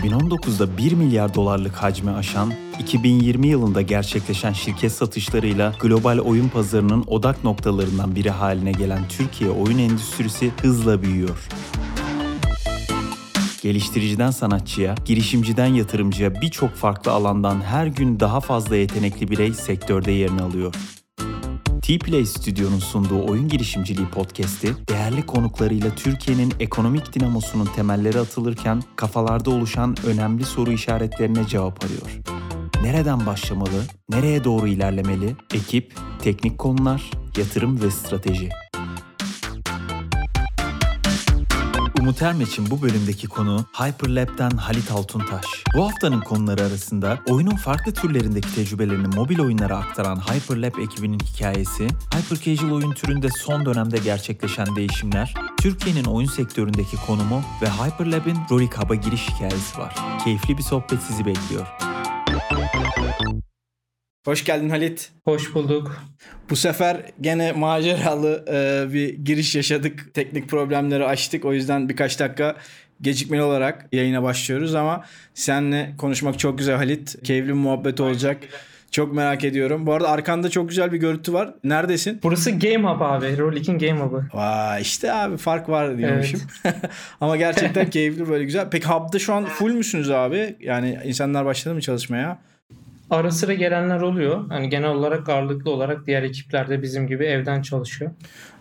2019'da 1 milyar dolarlık hacmi aşan, 2020 yılında gerçekleşen şirket satışlarıyla global oyun pazarının odak noktalarından biri haline gelen Türkiye oyun endüstrisi hızla büyüyor. Geliştiriciden sanatçıya, girişimciden yatırımcıya birçok farklı alandan her gün daha fazla yetenekli birey sektörde yerini alıyor. T-Play Stüdyo'nun sunduğu oyun girişimciliği podcast'i, değerli konuklarıyla Türkiye'nin ekonomik dinamosunun temelleri atılırken kafalarda oluşan önemli soru işaretlerine cevap arıyor. Nereden başlamalı, nereye doğru ilerlemeli, ekip, teknik konular, yatırım ve strateji. Umut Ermeç'in bu bölümdeki konu Hyperlab'den Halit Altuntaş. Bu haftanın konuları arasında oyunun farklı türlerindeki tecrübelerini mobil oyunlara aktaran Hyperlab ekibinin hikayesi, Hyper Casual oyun türünde son dönemde gerçekleşen değişimler, Türkiye'nin oyun sektöründeki konumu ve Hyperlab'in Rolik Hub'a giriş hikayesi var. Keyifli bir sohbet sizi bekliyor. Hoş geldin Halit. Hoş bulduk. Bu sefer gene maceralı e, bir giriş yaşadık. Teknik problemleri açtık. O yüzden birkaç dakika gecikmeli olarak yayına başlıyoruz ama seninle konuşmak çok güzel Halit. Keyifli bir muhabbet olacak. Çok merak ediyorum. Bu arada arkanda çok güzel bir görüntü var. Neredesin? Burası Game Hub abi. Rolik'in Game Hub'ı. Vay işte abi fark var diyormuşum. Evet. Ama gerçekten keyifli böyle güzel. Peki Hub'da şu an full müsünüz abi? Yani insanlar başladı mı çalışmaya? Ara sıra gelenler oluyor. Hani genel olarak ağırlıklı olarak diğer ekipler de bizim gibi evden çalışıyor.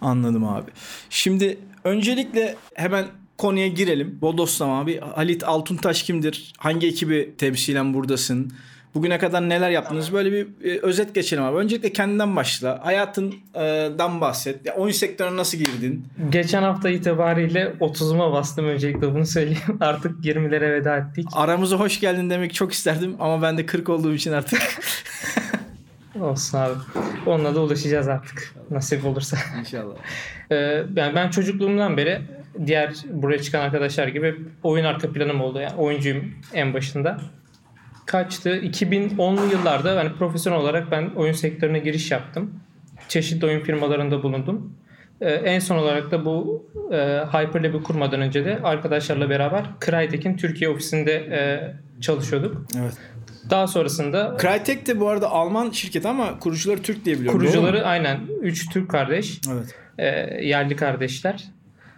Anladım abi. Şimdi öncelikle hemen konuya girelim. Bodoslama abi. Halit Altuntaş kimdir? Hangi ekibi temsilen buradasın? Bugüne kadar neler yaptınız? Böyle bir e, özet geçelim abi. Öncelikle kendinden başla. Hayatından bahset. Ya, oyun sektörüne nasıl girdin? Geçen hafta itibariyle 30'uma bastım öncelikle bunu söyleyeyim. Artık 20'lere veda ettik. Aramıza hoş geldin demek çok isterdim ama ben de 40 olduğum için artık. Olsun abi. Onunla da ulaşacağız artık. Nasip olursa. İnşallah. Ee, yani ben çocukluğumdan beri diğer buraya çıkan arkadaşlar gibi oyun arka planım oldu. Yani oyuncuyum en başında kaçtı? 2010'lu yıllarda yani profesyonel olarak ben oyun sektörüne giriş yaptım. Çeşitli oyun firmalarında bulundum. Ee, en son olarak da bu e, Hyperlab'i kurmadan önce de arkadaşlarla beraber Crytek'in Türkiye ofisinde e, çalışıyorduk. Evet. Daha sonrasında Crytek de bu arada Alman şirket ama kurucuları Türk diye biliyorum. Kurucuları aynen 3 Türk kardeş. Evet. E, yerli kardeşler.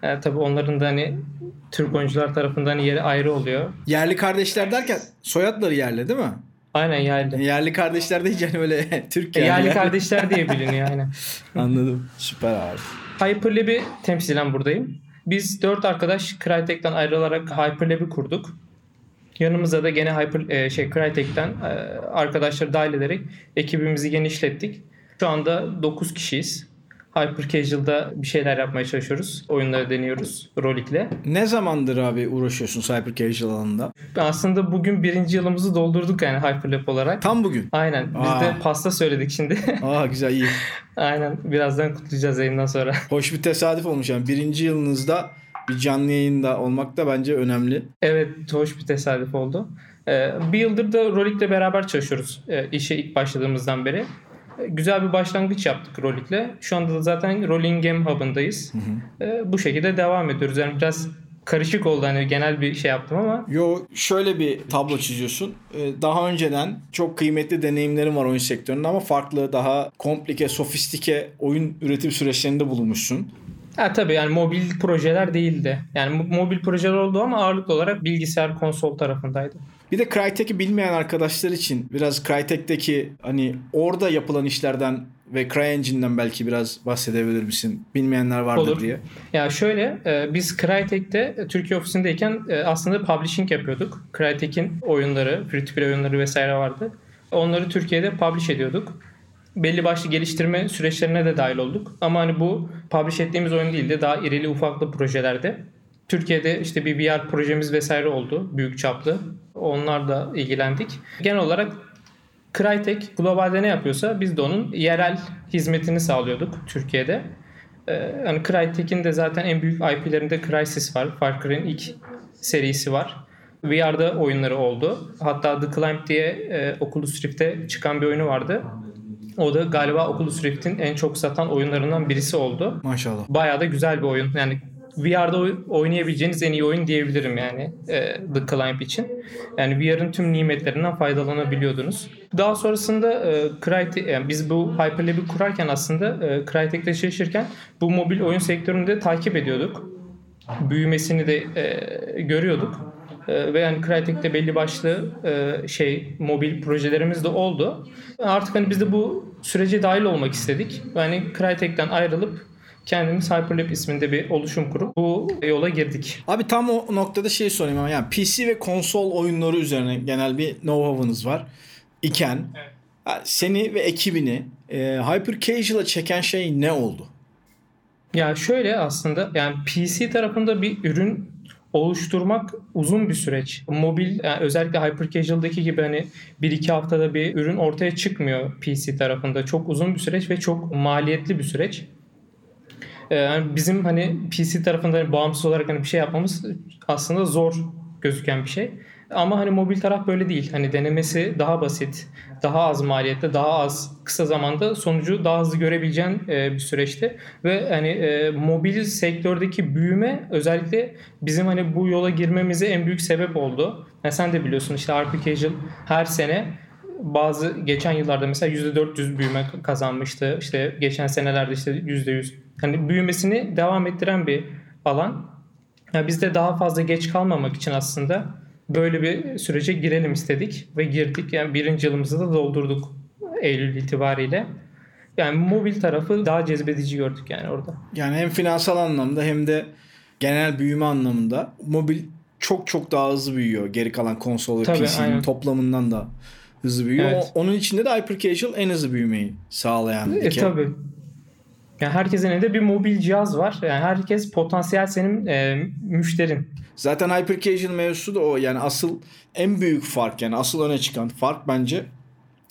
E, tabii onların da hani Türk oyuncular tarafından yeri ayrı oluyor. Yerli kardeşler derken soyadları yerli değil mi? Aynen yerli. Yerli kardeşler deyince hani öyle Türk e, yani. Yerli kardeşler diye biliniyor aynen. Anladım. Süper abi. Hyperlab'i temsilen buradayım. Biz dört arkadaş Crytek'ten ayrılarak Hyperlab'i kurduk. Yanımıza da gene Hyper e, şey Crytek'ten e, arkadaşları dahil ederek ekibimizi genişlettik. Şu anda 9 kişiyiz. Hyper Casual'da bir şeyler yapmaya çalışıyoruz. Oyunları deniyoruz Rolik'le. Ne zamandır abi uğraşıyorsun Hyper Casual alanında? Aslında bugün birinci yılımızı doldurduk yani Hyperlap olarak. Tam bugün? Aynen. Biz Aa. de pasta söyledik şimdi. Aa güzel iyi. Aynen. Birazdan kutlayacağız yayından sonra. Hoş bir tesadüf olmuş yani. Birinci yılınızda bir canlı yayında olmak da bence önemli. Evet hoş bir tesadüf oldu. Ee, bir yıldır da Rolik'le beraber çalışıyoruz. Ee, işe ilk başladığımızdan beri güzel bir başlangıç yaptık Rolik'le. Şu anda da zaten Rolling Game Hub'ındayız. Hı hı. E, bu şekilde devam ediyoruz. Yani biraz karışık oldu hani genel bir şey yaptım ama. Yo şöyle bir tablo çiziyorsun. Ee, daha önceden çok kıymetli deneyimlerim var oyun sektöründe ama farklı daha komplike, sofistike oyun üretim süreçlerinde bulunmuşsun. Ha tabii yani mobil projeler değildi. Yani mobil projeler oldu ama ağırlıklı olarak bilgisayar konsol tarafındaydı. Bir de Crytek'i bilmeyen arkadaşlar için biraz Crytek'teki hani orada yapılan işlerden ve CryEngine'den belki biraz bahsedebilir misin? Bilmeyenler vardır Olur. diye. Ya şöyle e, biz Crytek'te e, Türkiye ofisindeyken e, aslında publishing yapıyorduk. Crytek'in oyunları, free to play oyunları vesaire vardı. Onları Türkiye'de publish ediyorduk. Belli başlı geliştirme süreçlerine de dahil olduk. Ama hani bu publish ettiğimiz oyun değil de daha irili ufaklı projelerde. Türkiye'de işte bir VR projemiz vesaire oldu büyük çaplı. Onlar da ilgilendik. Genel olarak Crytek globalde ne yapıyorsa biz de onun yerel hizmetini sağlıyorduk Türkiye'de. Ee, yani Crytek'in de zaten en büyük IP'lerinde Crysis var. Far Cry'in ilk serisi var. VR'da oyunları oldu. Hatta The Climb diye e, Oculus Rift'te çıkan bir oyunu vardı. O da galiba Oculus Rift'in en çok satan oyunlarından birisi oldu. Maşallah. Bayağı da güzel bir oyun. Yani VR'da oy- oynayabileceğiniz en iyi oyun diyebilirim yani e, The Climb için. Yani VR'ın tüm nimetlerinden faydalanabiliyordunuz. Daha sonrasında e, Crytek, yani biz bu Hyperlab'i kurarken aslında e, Crytek'te çalışırken bu mobil oyun sektörünü de takip ediyorduk. Büyümesini de e, görüyorduk. E, ve yani Crytek'te belli başlı e, şey mobil projelerimiz de oldu. Artık hani biz de bu sürece dahil olmak istedik. Yani Crytek'ten ayrılıp kendimiz Hyperlab isminde bir oluşum kurup bu yola girdik. Abi tam o noktada şey sorayım ama yani PC ve konsol oyunları üzerine genel bir know-how'ınız var iken yani seni ve ekibini e, Hyper Casual'a çeken şey ne oldu? Ya şöyle aslında yani PC tarafında bir ürün oluşturmak uzun bir süreç. Mobil yani özellikle Hyper Casual'daki gibi hani 1-2 haftada bir ürün ortaya çıkmıyor PC tarafında. Çok uzun bir süreç ve çok maliyetli bir süreç. Ee, Yani bizim hani PC tarafında hani bağımsız olarak hani bir şey yapmamız aslında zor gözüken bir şey. Ama hani mobil taraf böyle değil. Hani denemesi daha basit, daha az maliyette, daha az kısa zamanda sonucu daha hızlı görebileceğin e, bir süreçti. Ve hani e, mobil sektördeki büyüme özellikle bizim hani bu yola girmemize en büyük sebep oldu. Yani sen de biliyorsun işte RP Casual her sene bazı geçen yıllarda mesela %400 büyüme kazanmıştı. İşte geçen senelerde işte %100. Hani büyümesini devam ettiren bir alan. Yani biz de daha fazla geç kalmamak için aslında böyle bir sürece girelim istedik ve girdik. Yani birinci yılımızı da doldurduk Eylül itibariyle. Yani mobil tarafı daha cezbedici gördük yani orada. Yani hem finansal anlamda hem de genel büyüme anlamında mobil çok çok daha hızlı büyüyor. Geri kalan konsol ve Tabii, PC'nin aynen. toplamından da hızlı büyüyor. Evet. Onun içinde de Hyper Casual en hızlı büyümeyi sağlayan E, tabii. Yani herkesin elinde bir mobil cihaz var. Yani herkes potansiyel senin e, müşterin. Zaten Hyper Casual mevzusu da o. Yani asıl en büyük fark yani asıl öne çıkan fark bence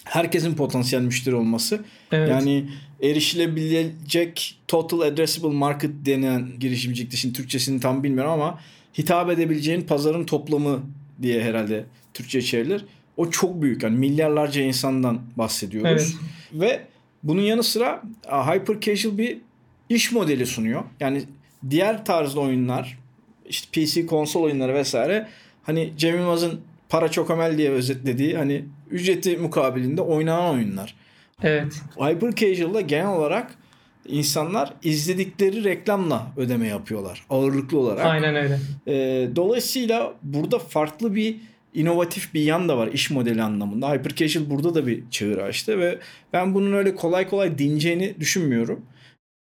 herkesin potansiyel müşteri olması. Evet. Yani erişilebilecek total addressable market denen girişimcilikte şimdi Türkçesini tam bilmiyorum ama hitap edebileceğin pazarın toplamı diye herhalde Türkçe çevrilir. O çok büyük. Yani milyarlarca insandan bahsediyoruz. Evet. Ve bunun yanı sıra Hyper Casual bir iş modeli sunuyor. Yani diğer tarzda oyunlar işte PC konsol oyunları vesaire hani Cem Yılmaz'ın para çok ömel diye özetlediği hani ücreti mukabilinde oynanan oyunlar. Evet. Hyper Casual'da genel olarak insanlar izledikleri reklamla ödeme yapıyorlar ağırlıklı olarak. Aynen öyle. Ee, dolayısıyla burada farklı bir inovatif bir yan da var iş modeli anlamında. Hyper Casual burada da bir çığır açtı ve ben bunun öyle kolay kolay dineceğini düşünmüyorum.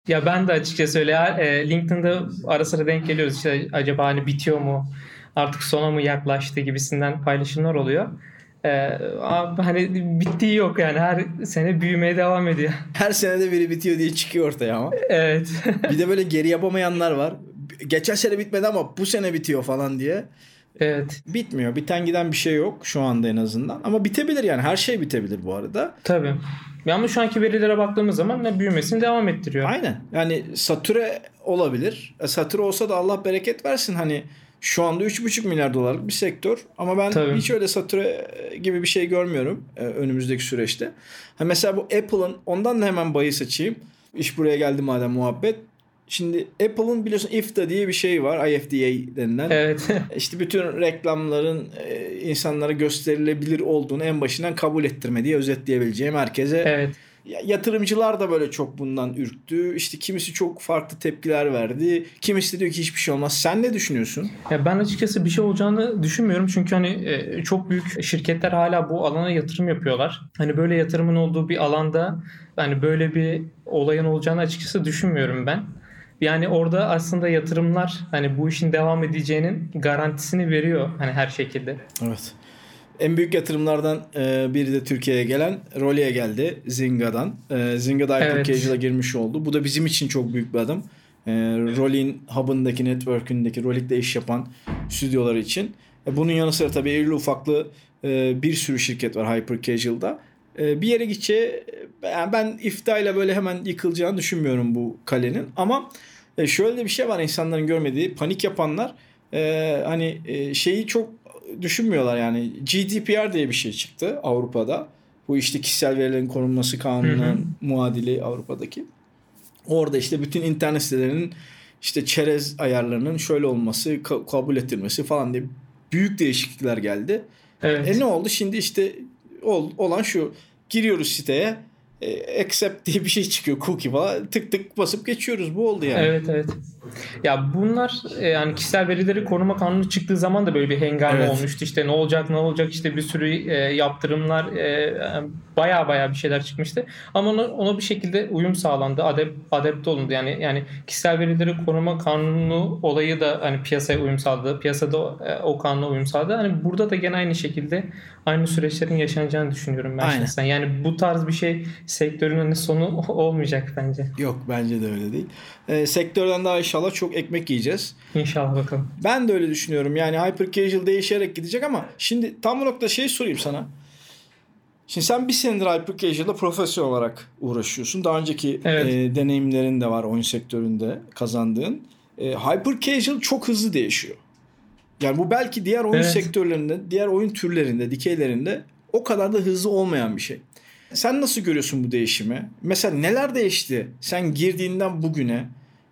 Ya ben de açıkçası öyle e, LinkedIn'da ara sıra denk geliyoruz işte acaba hani bitiyor mu artık sona mı yaklaştı gibisinden paylaşımlar oluyor. E, abi hani bittiği yok yani her sene büyümeye devam ediyor. Her senede biri bitiyor diye çıkıyor ortaya ama. evet. Bir de böyle geri yapamayanlar var. Geçen sene bitmedi ama bu sene bitiyor falan diye. evet. Bitmiyor. Biten giden bir şey yok şu anda en azından. Ama bitebilir yani. Her şey bitebilir bu arada. Tabii. Ya Ama şu anki verilere baktığımız zaman ne büyümesini devam ettiriyor. Aynen. Yani satüre olabilir. E, satüre olsa da Allah bereket versin. Hani şu anda 3,5 milyar dolarlık bir sektör. Ama ben Tabii. hiç öyle satüre gibi bir şey görmüyorum e, önümüzdeki süreçte. Ha mesela bu Apple'ın ondan da hemen bahis açayım. İş buraya geldi madem muhabbet. Şimdi Apple'ın biliyorsun IFTA diye bir şey var. IFDA denilen. Evet. İşte bütün reklamların e, insanlara gösterilebilir olduğunu en başından kabul ettirme diye özetleyebileceğim herkese. evet. Ya- Yatırımcılar da böyle çok bundan ürktü. İşte kimisi çok farklı tepkiler verdi. Kimisi de diyor ki hiçbir şey olmaz. Sen ne düşünüyorsun? Ya ben açıkçası bir şey olacağını düşünmüyorum. Çünkü hani e, çok büyük şirketler hala bu alana yatırım yapıyorlar. Hani böyle yatırımın olduğu bir alanda hani böyle bir olayın olacağını açıkçası düşünmüyorum ben. Yani orada aslında yatırımlar hani bu işin devam edeceğinin garantisini veriyor hani her şekilde. Evet. En büyük yatırımlardan e, biri de Türkiye'ye gelen Rolly'e geldi Zinga'dan. E, Zinga da Hyper Evet. Girmiş oldu. Bu da bizim için çok büyük bir adım. E, Rolly'in hub'ındaki, network'ündeki, Rolly'de iş yapan stüdyolar için. Bunun yanı sıra tabii evli ufaklı bir sürü şirket var Hyper Casual'da. E, bir yere gideceği yani ben iftayla böyle hemen yıkılacağını düşünmüyorum bu kalenin. Ama e, şöyle de bir şey var insanların görmediği. Panik yapanlar e, hani e, şeyi çok düşünmüyorlar yani. GDPR diye bir şey çıktı Avrupa'da. Bu işte kişisel verilerin korunması kanununun muadili Avrupa'daki. Orada işte bütün internet sitelerinin işte çerez ayarlarının şöyle olması, ka- kabul ettirmesi falan diye büyük değişiklikler geldi. Evet. E ne oldu? Şimdi işte ol, olan şu. Giriyoruz siteye. E, accept diye bir şey çıkıyor. Cookie falan. Tık tık basıp geçiyoruz. Bu oldu yani. Evet evet. Ya bunlar e, yani kişisel verileri koruma kanunu çıktığı zaman da böyle bir hengame Evet. olmuştu. İşte ne olacak ne olacak işte bir sürü e, yaptırımlar e, baya baya bir şeyler çıkmıştı. Ama ona, ona bir şekilde uyum sağlandı. Adep, adapte olundu. Yani yani kişisel verileri koruma kanunu olayı da hani piyasaya uyum sağladı. Piyasada e, o kanuna uyum sağladı. Hani burada da gene aynı şekilde aynı süreçlerin yaşanacağını düşünüyorum ben Aynen. şahsen. Yani bu tarz bir şey sektörün hani sonu olmayacak bence. Yok bence de öyle değil. E, sektörden daha inşallah çok ekmek yiyeceğiz. İnşallah bakalım. Ben de öyle düşünüyorum. Yani hyper casual değişerek gidecek ama şimdi tam bu nokta şey sorayım sana. Şimdi sen bir senedir hyper casual'la profesyonel olarak uğraşıyorsun. Daha önceki Evet. e, deneyimlerin de var oyun sektöründe kazandığın. E, hyper casual çok hızlı değişiyor. Yani bu belki diğer oyun Evet. sektörlerinde, diğer oyun türlerinde, dikeylerinde o kadar da hızlı olmayan bir şey. Sen nasıl görüyorsun bu değişimi? Mesela neler değişti sen girdiğinden bugüne?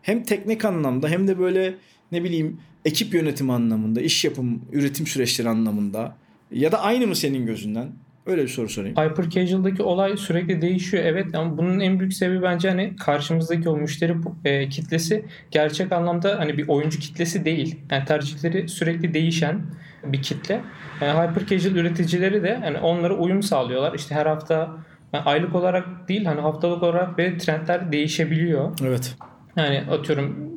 Hem teknik anlamda hem de böyle ne bileyim ekip yönetimi anlamında, iş yapım, üretim süreçleri anlamında ya da aynı mı senin gözünden? Öyle bir soru sorayım. Hyper casual'daki olay sürekli değişiyor evet ama bunun en büyük sebebi bence hani karşımızdaki o müşteri e, kitlesi gerçek anlamda hani bir oyuncu kitlesi değil. Yani tercihleri sürekli değişen bir kitle. Yani hyper casual üreticileri de hani onlara uyum sağlıyorlar. İşte her hafta yani aylık olarak değil hani haftalık olarak ve trendler değişebiliyor. Evet. Yani atıyorum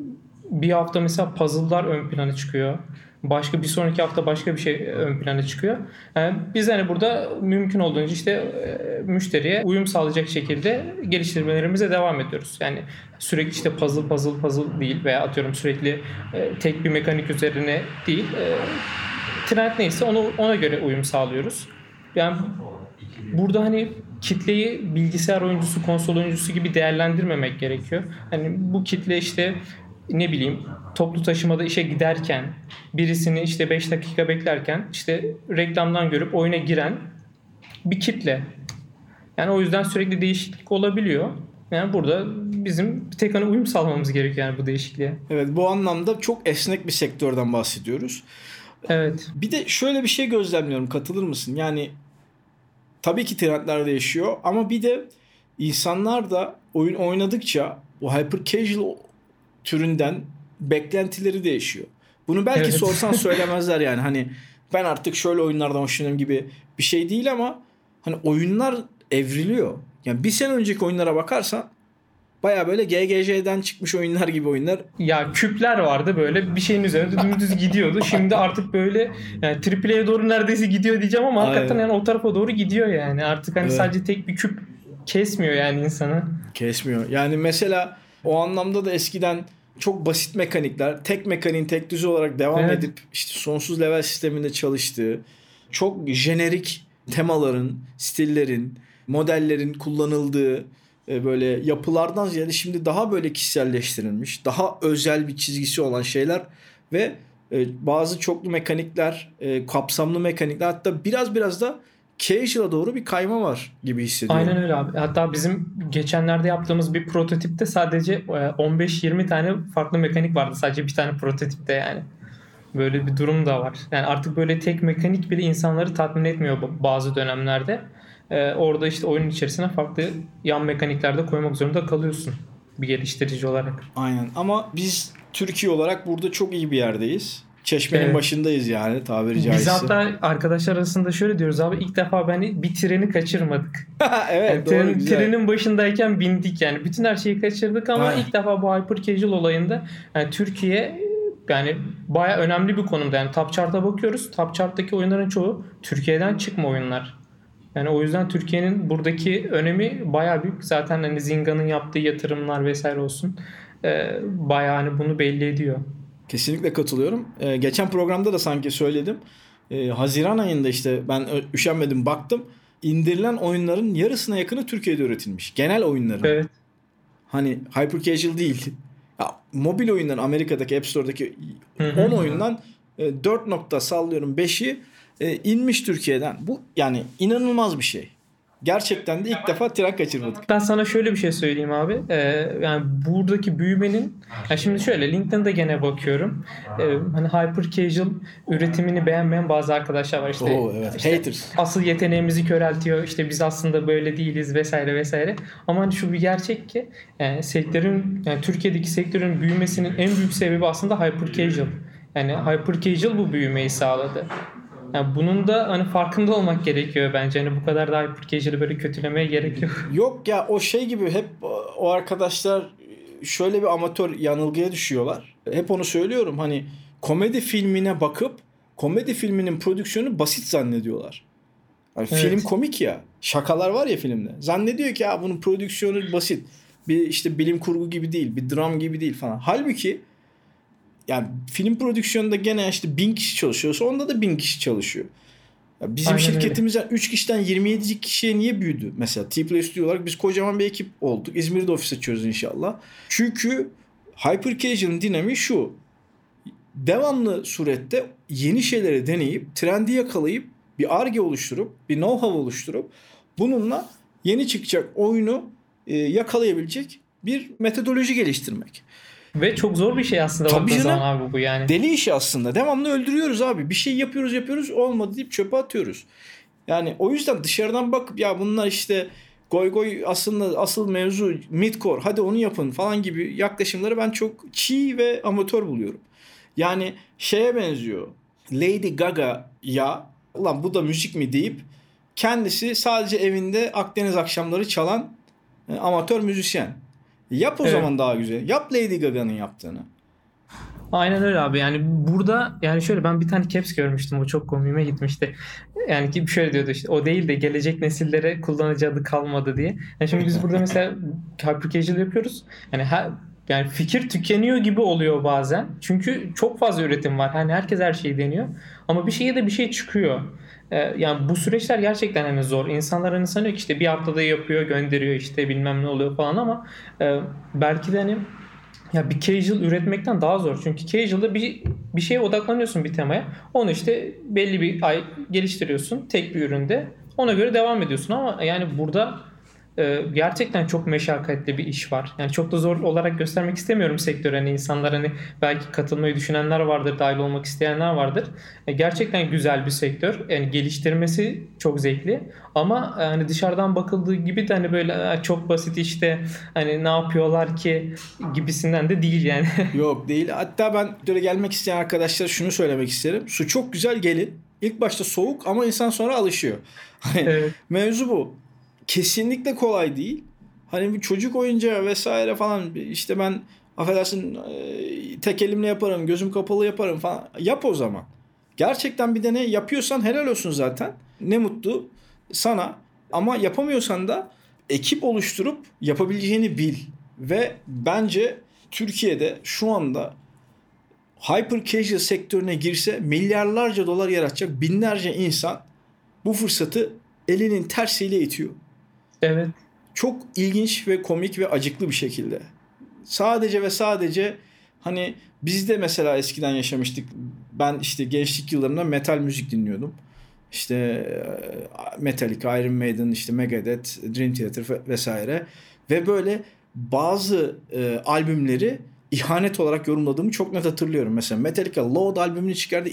bir hafta mesela puzzle'lar ön plana çıkıyor. Başka bir sonraki hafta başka bir şey ön plana çıkıyor. Yani biz hani burada mümkün olduğunca işte e, müşteriye uyum sağlayacak şekilde geliştirmelerimize devam ediyoruz. Yani sürekli işte puzzle puzzle puzzle değil veya atıyorum sürekli e, tek bir mekanik üzerine değil. E, trend neyse onu ona göre uyum sağlıyoruz. Yani burada hani kitleyi bilgisayar oyuncusu, konsol oyuncusu gibi değerlendirmemek gerekiyor. Hani bu kitle işte ne bileyim toplu taşımada işe giderken birisini işte 5 dakika beklerken işte reklamdan görüp oyuna giren bir kitle. Yani o yüzden sürekli değişiklik olabiliyor. Yani burada bizim bir tek hani uyum sağlamamız gerekiyor yani bu değişikliğe. Evet bu anlamda çok esnek bir sektörden bahsediyoruz. Evet. Bir de şöyle bir şey gözlemliyorum. Katılır mısın? Yani tabii ki trendler değişiyor ama bir de insanlar da oyun oynadıkça o hyper casual türünden beklentileri değişiyor. Bunu belki Evet. sorsan söylemezler yani. Hani ben artık şöyle oyunlardan hoşlanıyorum gibi bir şey değil ama hani oyunlar evriliyor. Yani bir sene önceki oyunlara bakarsan baya böyle GGJ'den çıkmış oyunlar gibi oyunlar Ya küpler vardı böyle bir şeyin üzerinde dümdüz gidiyordu. Şimdi artık böyle yani AAA'ye doğru neredeyse gidiyor diyeceğim ama hakikaten Aynen. yani o tarafa doğru gidiyor yani. Artık hani Evet. sadece tek bir küp kesmiyor yani insanı. Kesmiyor. Yani mesela o anlamda da eskiden çok basit mekanikler, tek mekaniğin tek düze olarak devam Evet. edip işte sonsuz level sisteminde çalıştığı, çok jenerik temaların, stillerin, modellerin kullanıldığı böyle yapılardan ziyade şimdi daha böyle kişiselleştirilmiş, daha özel bir çizgisi olan şeyler ve e, bazı çoklu mekanikler, e, kapsamlı mekanikler hatta biraz biraz da casual'a doğru bir kayma var gibi hissediyorum. Aynen öyle abi. Hatta bizim geçenlerde yaptığımız bir prototipte sadece e, 15-20 tane farklı mekanik vardı. Sadece bir tane prototipte yani. Böyle bir durum da var. Yani artık böyle tek mekanik bile insanları tatmin etmiyor bazı dönemlerde. E, orada işte oyunun içerisine farklı yan mekanikler de koymak zorunda kalıyorsun bir geliştirici olarak. Aynen ama biz Türkiye olarak burada çok iyi bir yerdeyiz. Çeşmenin Evet. başındayız yani tabiri caizse. Biz hatta arkadaşlar arasında şöyle diyoruz abi ilk defa ben bir treni kaçırmadık. evet Yani doğru tren- güzel. trenin başındayken bindik yani. Bütün her şeyi kaçırdık ama Aynen. ilk defa bu hyper casual olayında yani Türkiye yani baya önemli bir konumda. Yani Top Chart'a bakıyoruz. Top Chart'taki oyunların çoğu Türkiye'den çıkma oyunlar. Yani o yüzden Türkiye'nin buradaki önemi baya büyük. Zaten hani Zinga'nın yaptığı yatırımlar vesaire olsun. E, baya hani bunu belli ediyor. Kesinlikle katılıyorum. Ee, geçen programda da sanki söyledim. Ee, Haziran ayında işte ben üşenmedim baktım. İndirilen oyunların yarısına yakını Türkiye'de üretilmiş. Genel oyunların. Evet. Hani hyper casual değil. Ya, mobil oyunların Amerika'daki App Store'daki Hı hı. 10 oyundan e, 4 nokta sallıyorum 5'i e, inmiş Türkiye'den. Bu yani inanılmaz bir şey. gerçekten de ilk defa tren kaçırmadık. Ben sana şöyle bir şey söyleyeyim abi. Ee, yani buradaki büyümenin yani şimdi şöyle LinkedIn'de gene bakıyorum. Ee, hani hyper casual üretimini beğenmeyen bazı arkadaşlar var işte. Oo, evet. işte Haters. Asıl yeteneğimizi köreltiyor. İşte biz aslında böyle değiliz vesaire vesaire. Ama hani şu bir gerçek ki yani sektörün yani Türkiye'deki sektörün büyümesinin en büyük sebebi aslında hyper casual. Yani hyper casual bu büyümeyi sağladı. Yani bunun da hani farkında olmak gerekiyor bence. Hani bu kadar da hyper böyle kötülemeye gerek yok. Yok ya o şey gibi hep o arkadaşlar şöyle bir amatör yanılgıya düşüyorlar. Hep onu söylüyorum hani komedi filmine bakıp komedi filminin prodüksiyonu basit zannediyorlar. Yani Evet. Film komik ya. Şakalar var ya filmde. Zannediyor ki ya bunun prodüksiyonu basit. Bir işte bilim kurgu gibi değil. Bir dram gibi değil falan. Halbuki yani film prodüksiyonunda gene işte bin kişi çalışıyorsa onda da bin kişi çalışıyor. Ya bizim Aynen öyle. şirketimizden 3 kişiden 27 kişiye niye büyüdü? Mesela T-Play Studio olarak biz kocaman bir ekip olduk. İzmir'de ofis açıyoruz inşallah. Çünkü Hyper Casual'ın dinamiği şu. Devamlı surette yeni şeyleri deneyip, trendi yakalayıp, bir arge oluşturup, bir know-how oluşturup bununla yeni çıkacak oyunu e, yakalayabilecek bir metodoloji geliştirmek. Ve çok zor bir şey aslında Tabii canım. zaman abi bu yani. Deli işi aslında. Devamlı öldürüyoruz abi. Bir şey yapıyoruz yapıyoruz olmadı deyip çöpe atıyoruz. Yani o yüzden dışarıdan bakıp ya bunlar işte goy goy aslında asıl mevzu midcore hadi onu yapın falan gibi yaklaşımları ben çok çiğ ve amatör buluyorum. Yani şeye benziyor. Lady Gaga ya ulan bu da müzik mi deyip kendisi sadece evinde Akdeniz akşamları çalan e, amatör müzisyen. Yap o Evet. zaman daha güzel. Yap Lady Gaga'nın yaptığını. Aynen öyle abi. Yani burada yani şöyle ben bir tane caps görmüştüm. O çok komiğime gitmişti. Yani ki şöyle diyordu işte o değil de gelecek nesillere kullanıcı adı kalmadı diye. Yani şimdi biz burada mesela hyper casual yapıyoruz. Yani her yani fikir tükeniyor gibi oluyor bazen. Çünkü çok fazla üretim var. Hani herkes her şeyi deniyor. Ama bir şeye de bir şey çıkıyor. Ee, yani bu süreçler gerçekten hani zor. İnsanlar hani sanıyor ki işte bir haftada yapıyor, gönderiyor işte bilmem ne oluyor falan ama e, belki de hani ya bir casual üretmekten daha zor. Çünkü casual'da bir bir şeye odaklanıyorsun bir temaya. Onu işte belli bir ay geliştiriyorsun tek bir üründe. Ona göre devam ediyorsun ama yani burada e, gerçekten çok meşakkatli bir iş var. Yani çok da zor olarak göstermek istemiyorum sektör. Hani insanlar hani belki katılmayı düşünenler vardır, dahil olmak isteyenler vardır. E, gerçekten güzel bir sektör. Yani geliştirmesi çok zevkli. Ama e, hani dışarıdan bakıldığı gibi de hani böyle "Aa, çok basit işte hani ne yapıyorlar ki gibisinden de değil yani. Yok değil. Hatta ben böyle gelmek isteyen arkadaşlara şunu söylemek isterim. Su çok güzel gelin. İlk başta soğuk ama insan sonra alışıyor. Hani Evet. mevzu bu. Kesinlikle kolay değil. Hani bir çocuk oyuncağı vesaire falan işte ben affedersin e, tek elimle yaparım, gözüm kapalı yaparım falan. Yap o zaman. Gerçekten bir deney yapıyorsan helal olsun zaten. Ne mutlu sana. Ama yapamıyorsan da ekip oluşturup yapabileceğini bil. Ve bence Türkiye'de şu anda hyper casual sektörüne girse milyarlarca dolar yaratacak binlerce insan bu fırsatı elinin tersiyle itiyor. Evet. Çok ilginç ve komik ve acıklı bir şekilde. Sadece ve sadece hani biz de mesela eskiden yaşamıştık. Ben işte gençlik yıllarımda metal müzik dinliyordum. İşte e, Metallica, Iron Maiden, işte Megadeth, Dream Theater ve- vesaire. Ve böyle bazı e, albümleri ihanet olarak yorumladığımı çok net hatırlıyorum. Mesela Metallica Load albümünü çıkardı.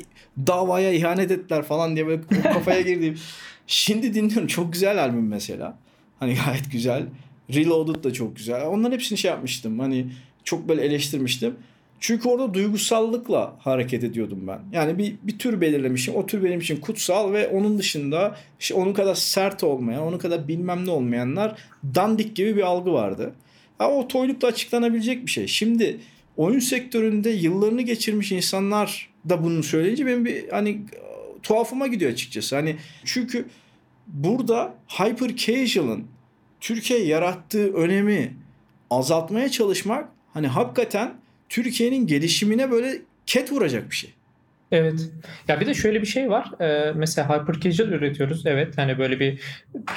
Davaya ihanet ettiler falan diye böyle kafaya girdiğim. Şimdi dinliyorum. Çok güzel albüm mesela. Hani gayet güzel. Reloaded da çok güzel. Onların hepsini şey yapmıştım. Hani çok böyle eleştirmiştim. Çünkü orada duygusallıkla hareket ediyordum ben. Yani bir, bir tür belirlemişim. O tür benim için kutsal ve onun dışında işte onun kadar sert olmayan, onun kadar bilmem ne olmayanlar dandik gibi bir algı vardı. Ha, o toylukla açıklanabilecek bir şey. Şimdi oyun sektöründe yıllarını geçirmiş insanlar da bunu söyleyince benim bir hani tuhafıma gidiyor açıkçası. Hani çünkü burada hyper casual'ın Türkiye yarattığı önemi azaltmaya çalışmak hani hakikaten Türkiye'nin gelişimine böyle ket vuracak bir şey. Evet. Ya bir de şöyle bir şey var. Ee, mesela hyper casual üretiyoruz. Evet hani böyle bir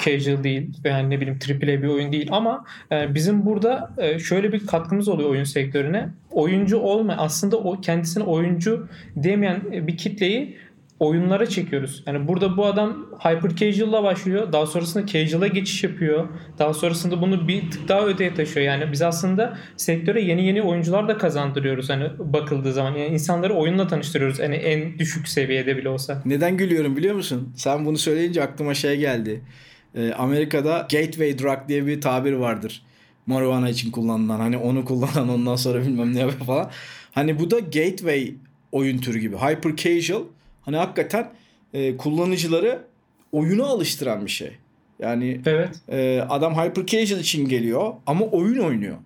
casual değil yani ne bileyim AAA bir oyun değil ama e, bizim burada e, şöyle bir katkımız oluyor oyun sektörüne. Oyuncu olma aslında o kendisine oyuncu demeyen bir kitleyi oyunlara çekiyoruz. Yani burada bu adam hyper casual'la başlıyor. Daha sonrasında casual'a geçiş yapıyor. Daha sonrasında bunu bir tık daha öteye taşıyor. Yani biz aslında sektöre yeni yeni oyuncular da kazandırıyoruz. Hani bakıldığı zaman yani insanları oyunla tanıştırıyoruz. Hani en düşük seviyede bile olsa. Neden gülüyorum biliyor musun? Sen bunu söyleyince aklıma şey geldi. Ee, Amerika'da gateway drug diye bir tabir vardır. Marijuana için kullanılan. Hani onu kullanan ondan sonra bilmem ne yapıyor falan. Hani bu da gateway oyun türü gibi. Hyper casual. Hani hakikaten e, kullanıcıları oyuna alıştıran bir şey. Yani Evet. e, adam hyper casual için geliyor ama oyun oynuyor.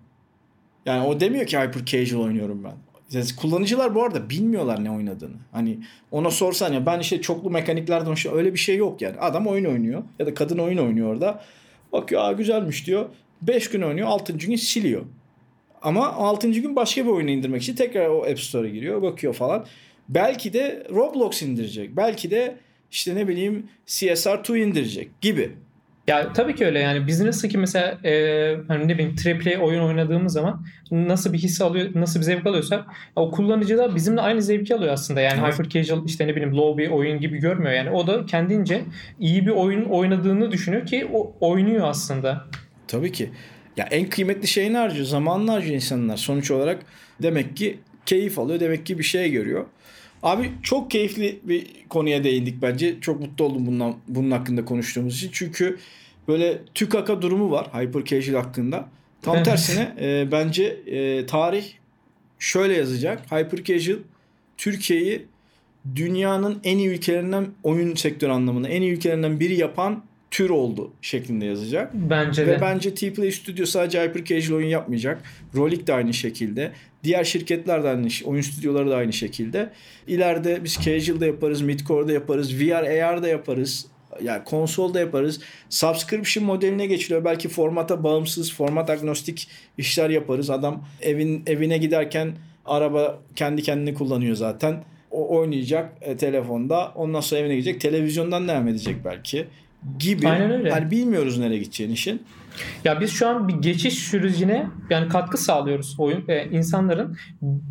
Yani o demiyor ki hyper casual oynuyorum ben. Yani Kullanıcılar bu arada bilmiyorlar ne oynadığını. Hani ona sorsan ya ben işte çoklu mekaniklerden hoşlanıyorum. Öyle bir şey yok yani. Adam oyun oynuyor ya da kadın oyun oynuyor orada. Bakıyor aa güzelmiş diyor. 5 gün oynuyor 6. gün siliyor. Ama 6. gün başka bir oyunu indirmek için tekrar o App Store'a giriyor bakıyor falan. Belki de Roblox indirecek. Belki de işte ne bileyim CSR2 indirecek gibi. Ya tabii ki öyle yani biz nasıl ki mesela e, hani ne bileyim AAA oyun oynadığımız zaman nasıl bir his alıyor, nasıl bir zevk alıyorsak o kullanıcı da bizimle aynı zevki alıyor aslında. Yani Evet. hyper casual işte ne bileyim low bir oyun gibi görmüyor yani. O da kendince iyi bir oyun oynadığını düşünüyor ki o oynuyor aslında. Tabii ki. Ya en kıymetli şeyini harcıyor. Zamanını harcıyor insanlar. Sonuç olarak demek ki keyif alıyor. Demek ki bir şey görüyor. Abi çok keyifli bir konuya değindik bence. Çok mutlu oldum bundan, bunun hakkında konuştuğumuz için. Çünkü böyle tükaka durumu var hyper casual hakkında. Tam Evet. tersine e, bence e, tarih şöyle yazacak. Hyper casual Türkiye'yi dünyanın en iyi ülkelerinden oyun sektörü anlamında en iyi ülkelerinden biri yapan tür oldu şeklinde yazacak. Bence Ve de. bence T-Play Studio sadece hyper casual oyun yapmayacak. Rolik de aynı şekilde. Diğer şirketler de aynı, oyun stüdyoları da aynı şekilde. İleride biz casual da yaparız, midcore da yaparız, VR, AR da yaparız. Yani konsol da yaparız. Subscription modeline geçiliyor. Belki formata bağımsız, format agnostik işler yaparız. Adam evin evine giderken araba kendi kendini kullanıyor zaten. O oynayacak e, telefonda. Ondan sonra evine gidecek. Televizyondan devam edecek belki gibi. Aynen öyle. Hani bilmiyoruz nereye gideceğini işin. Ya biz şu an bir geçiş sürecine yani katkı sağlıyoruz oyun e, insanların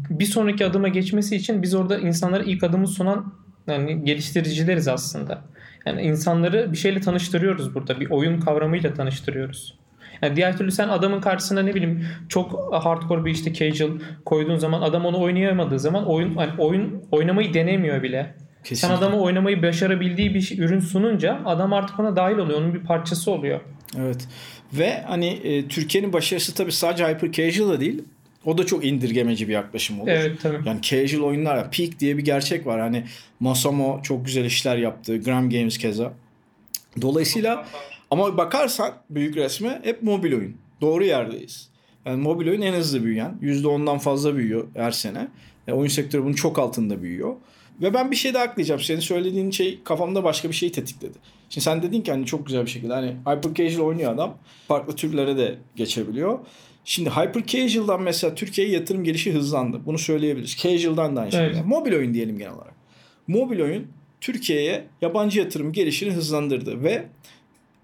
bir sonraki adıma geçmesi için biz orada insanlara ilk adımı sunan yani geliştiricileriz aslında. Yani insanları bir şeyle tanıştırıyoruz burada. Bir oyun kavramıyla tanıştırıyoruz. Yani diğer türlü sen adamın karşısına ne bileyim çok hardcore bir işte casual koyduğun zaman adam onu oynayamadığı zaman oyun hani oyun oynamayı denemiyor bile. Kesinlikle. Sen adama oynamayı başarabildiği bir şey- ürün sununca adam artık ona dahil oluyor. Onun bir parçası oluyor. Evet. Ve hani e, Türkiye'nin başarısı tabii sadece hyper casual da değil. O da çok indirgemeci bir yaklaşım olur. Evet tabii. Yani casual oyunlar. Peak diye bir gerçek var. Hani Masamo çok güzel işler yaptı. Gram Games keza. Dolayısıyla ama bakarsan büyük resme hep mobil oyun. Doğru yerdeyiz. Yani mobil oyun en hızlı büyüyen. %10'dan fazla büyüyor her sene. E, oyun sektörü bunun çok altında büyüyor. Ve ben bir şey daha eklayacağım. Senin söylediğin şey kafamda başka bir şey tetikledi. Şimdi sen dedin ki hani çok güzel bir şekilde hani hyper casual oynuyor adam. Farklı türlere de geçebiliyor. Şimdi hyper casual'dan mesela Türkiye'ye yatırım gelişi hızlandı. Bunu söyleyebiliriz. Casual'dan da aynı şekilde. Evet. Mobil oyun diyelim genel olarak. Mobil oyun Türkiye'ye yabancı yatırım gelişini hızlandırdı ve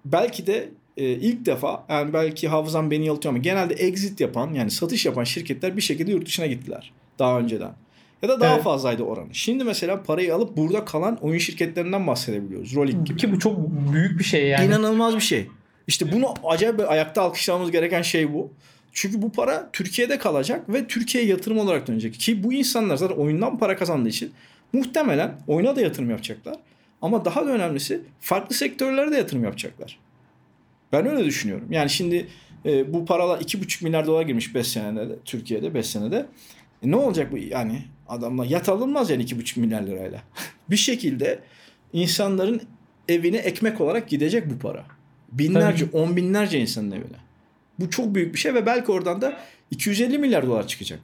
belki de e, ilk defa yani belki hafızam beni yanıltıyor ama genelde exit yapan yani satış yapan şirketler bir şekilde yurt dışına gittiler daha önceden. Ya da daha Evet. fazlaydı oranı. Şimdi mesela parayı alıp burada kalan oyun şirketlerinden bahsedebiliyoruz. Rolik gibi. Ki bu çok büyük bir şey yani. İnanılmaz bir şey. İşte bunu acayip ayakta alkışlamamız gereken şey bu. Çünkü bu para Türkiye'de kalacak ve Türkiye'ye yatırım olarak dönecek. Ki bu insanlar zaten oyundan para kazandığı için muhtemelen oyuna da yatırım yapacaklar. Ama daha da önemlisi farklı sektörlere de yatırım yapacaklar. Ben öyle düşünüyorum. Yani şimdi e, bu paralar 2,5 milyar dolar girmiş 5 senede de, Türkiye'de 5 senede. E, ne olacak bu yani adamla yat alınmaz yani 2,5 milyar lirayla. bir şekilde insanların evine ekmek olarak gidecek bu para. Binlerce, on binlerce insanın evine. Bu çok büyük bir şey ve belki oradan da 250 milyar dolar çıkacak.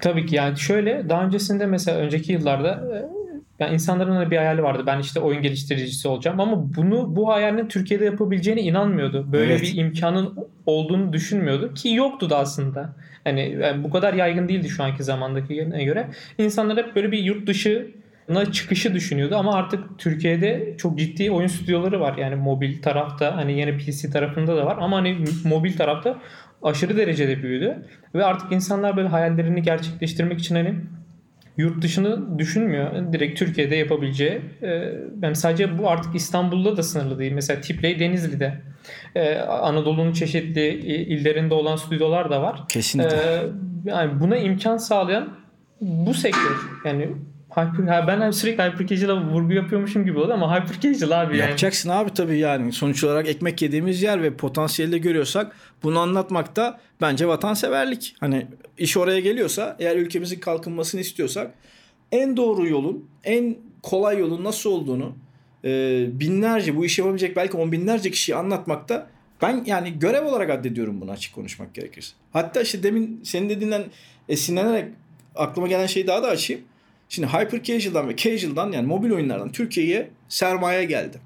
Tabii ki yani şöyle daha öncesinde mesela önceki yıllarda e, yani insanların öyle bir hayali vardı. Ben işte oyun geliştiricisi olacağım ama bunu bu hayalini Türkiye'de yapabileceğine inanmıyordu. Böyle Evet. bir imkanın olduğunu düşünmüyordu ki yoktu da aslında. Hani yani bu kadar yaygın değildi şu anki zamandaki göre. İnsanlar hep böyle bir yurt dışına çıkışı düşünüyordu ama artık Türkiye'de çok ciddi oyun stüdyoları var. Yani mobil tarafta hani yeni PC tarafında da var ama hani mobil tarafta aşırı derecede büyüdü. Ve artık insanlar böyle hayallerini gerçekleştirmek için hani yurt dışını düşünmüyor. Direkt Türkiye'de yapabileceği. E, yani sadece bu artık İstanbul'da da sınırlı değil. Mesela Tipley Denizli'de. E, Anadolu'nun çeşitli illerinde olan stüdyolar da var. Kesinlikle. E, yani buna imkan sağlayan bu sektör. Yani Hyper, ben sürekli hyper casual'a vurgu yapıyormuşum gibi oldu ama hyper casual abi yani. Yapacaksın abi tabii yani. Sonuç olarak ekmek yediğimiz yer ve potansiyeli de görüyorsak bunu anlatmak da bence vatanseverlik. Hani iş oraya geliyorsa eğer ülkemizin kalkınmasını istiyorsak en doğru yolun, en kolay yolun nasıl olduğunu e, binlerce bu işi yapabilecek belki on binlerce kişiyi anlatmakta ben yani görev olarak addediyorum bunu açık konuşmak gerekirse. Hatta işte demin senin dediğinden esinlenerek aklıma gelen şeyi daha da açayım. Şimdi hyper casual'dan ve casual'dan yani mobil oyunlardan Türkiye'ye sermaye geldi.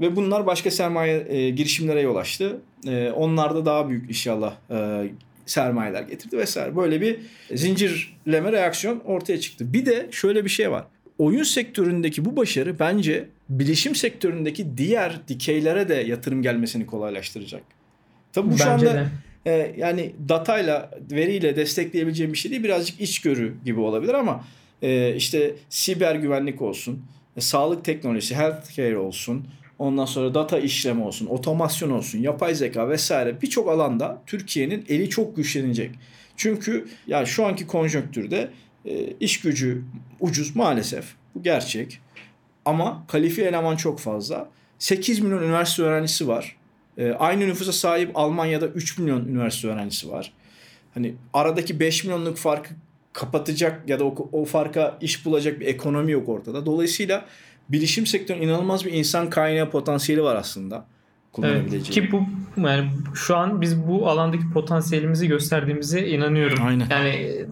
Ve bunlar başka sermaye e, girişimlere yol açtı. E, onlar da daha büyük inşallah e, sermayeler getirdi vesaire. Böyle bir zincirleme reaksiyon ortaya çıktı. Bir de şöyle bir şey var. Oyun sektöründeki bu başarı bence bilişim sektöründeki diğer dikeylere de yatırım gelmesini kolaylaştıracak. Tabii bu bence şu anda de. E, yani datayla, veriyle destekleyebileceğim bir şey değil. Birazcık içgörü gibi olabilir ama e, işte siber güvenlik olsun, e, sağlık teknolojisi, healthcare olsun, ondan sonra data işleme olsun, otomasyon olsun, yapay zeka vesaire birçok alanda Türkiye'nin eli çok güçlenecek. Çünkü ya şu anki konjonktürde e, iş gücü ucuz maalesef. Bu gerçek. Ama kalifiye eleman çok fazla. 8 milyon üniversite öğrencisi var. E, aynı nüfusa sahip Almanya'da 3 milyon üniversite öğrencisi var. Hani aradaki 5 milyonluk farkı kapatacak ya da o, o farka iş bulacak bir ekonomi yok ortada. Dolayısıyla bilişim sektörünün inanılmaz bir insan kaynağı potansiyeli var aslında. Evet, ki bu yani şu an biz bu alandaki potansiyelimizi gösterdiğimize inanıyorum. Aynen. Yani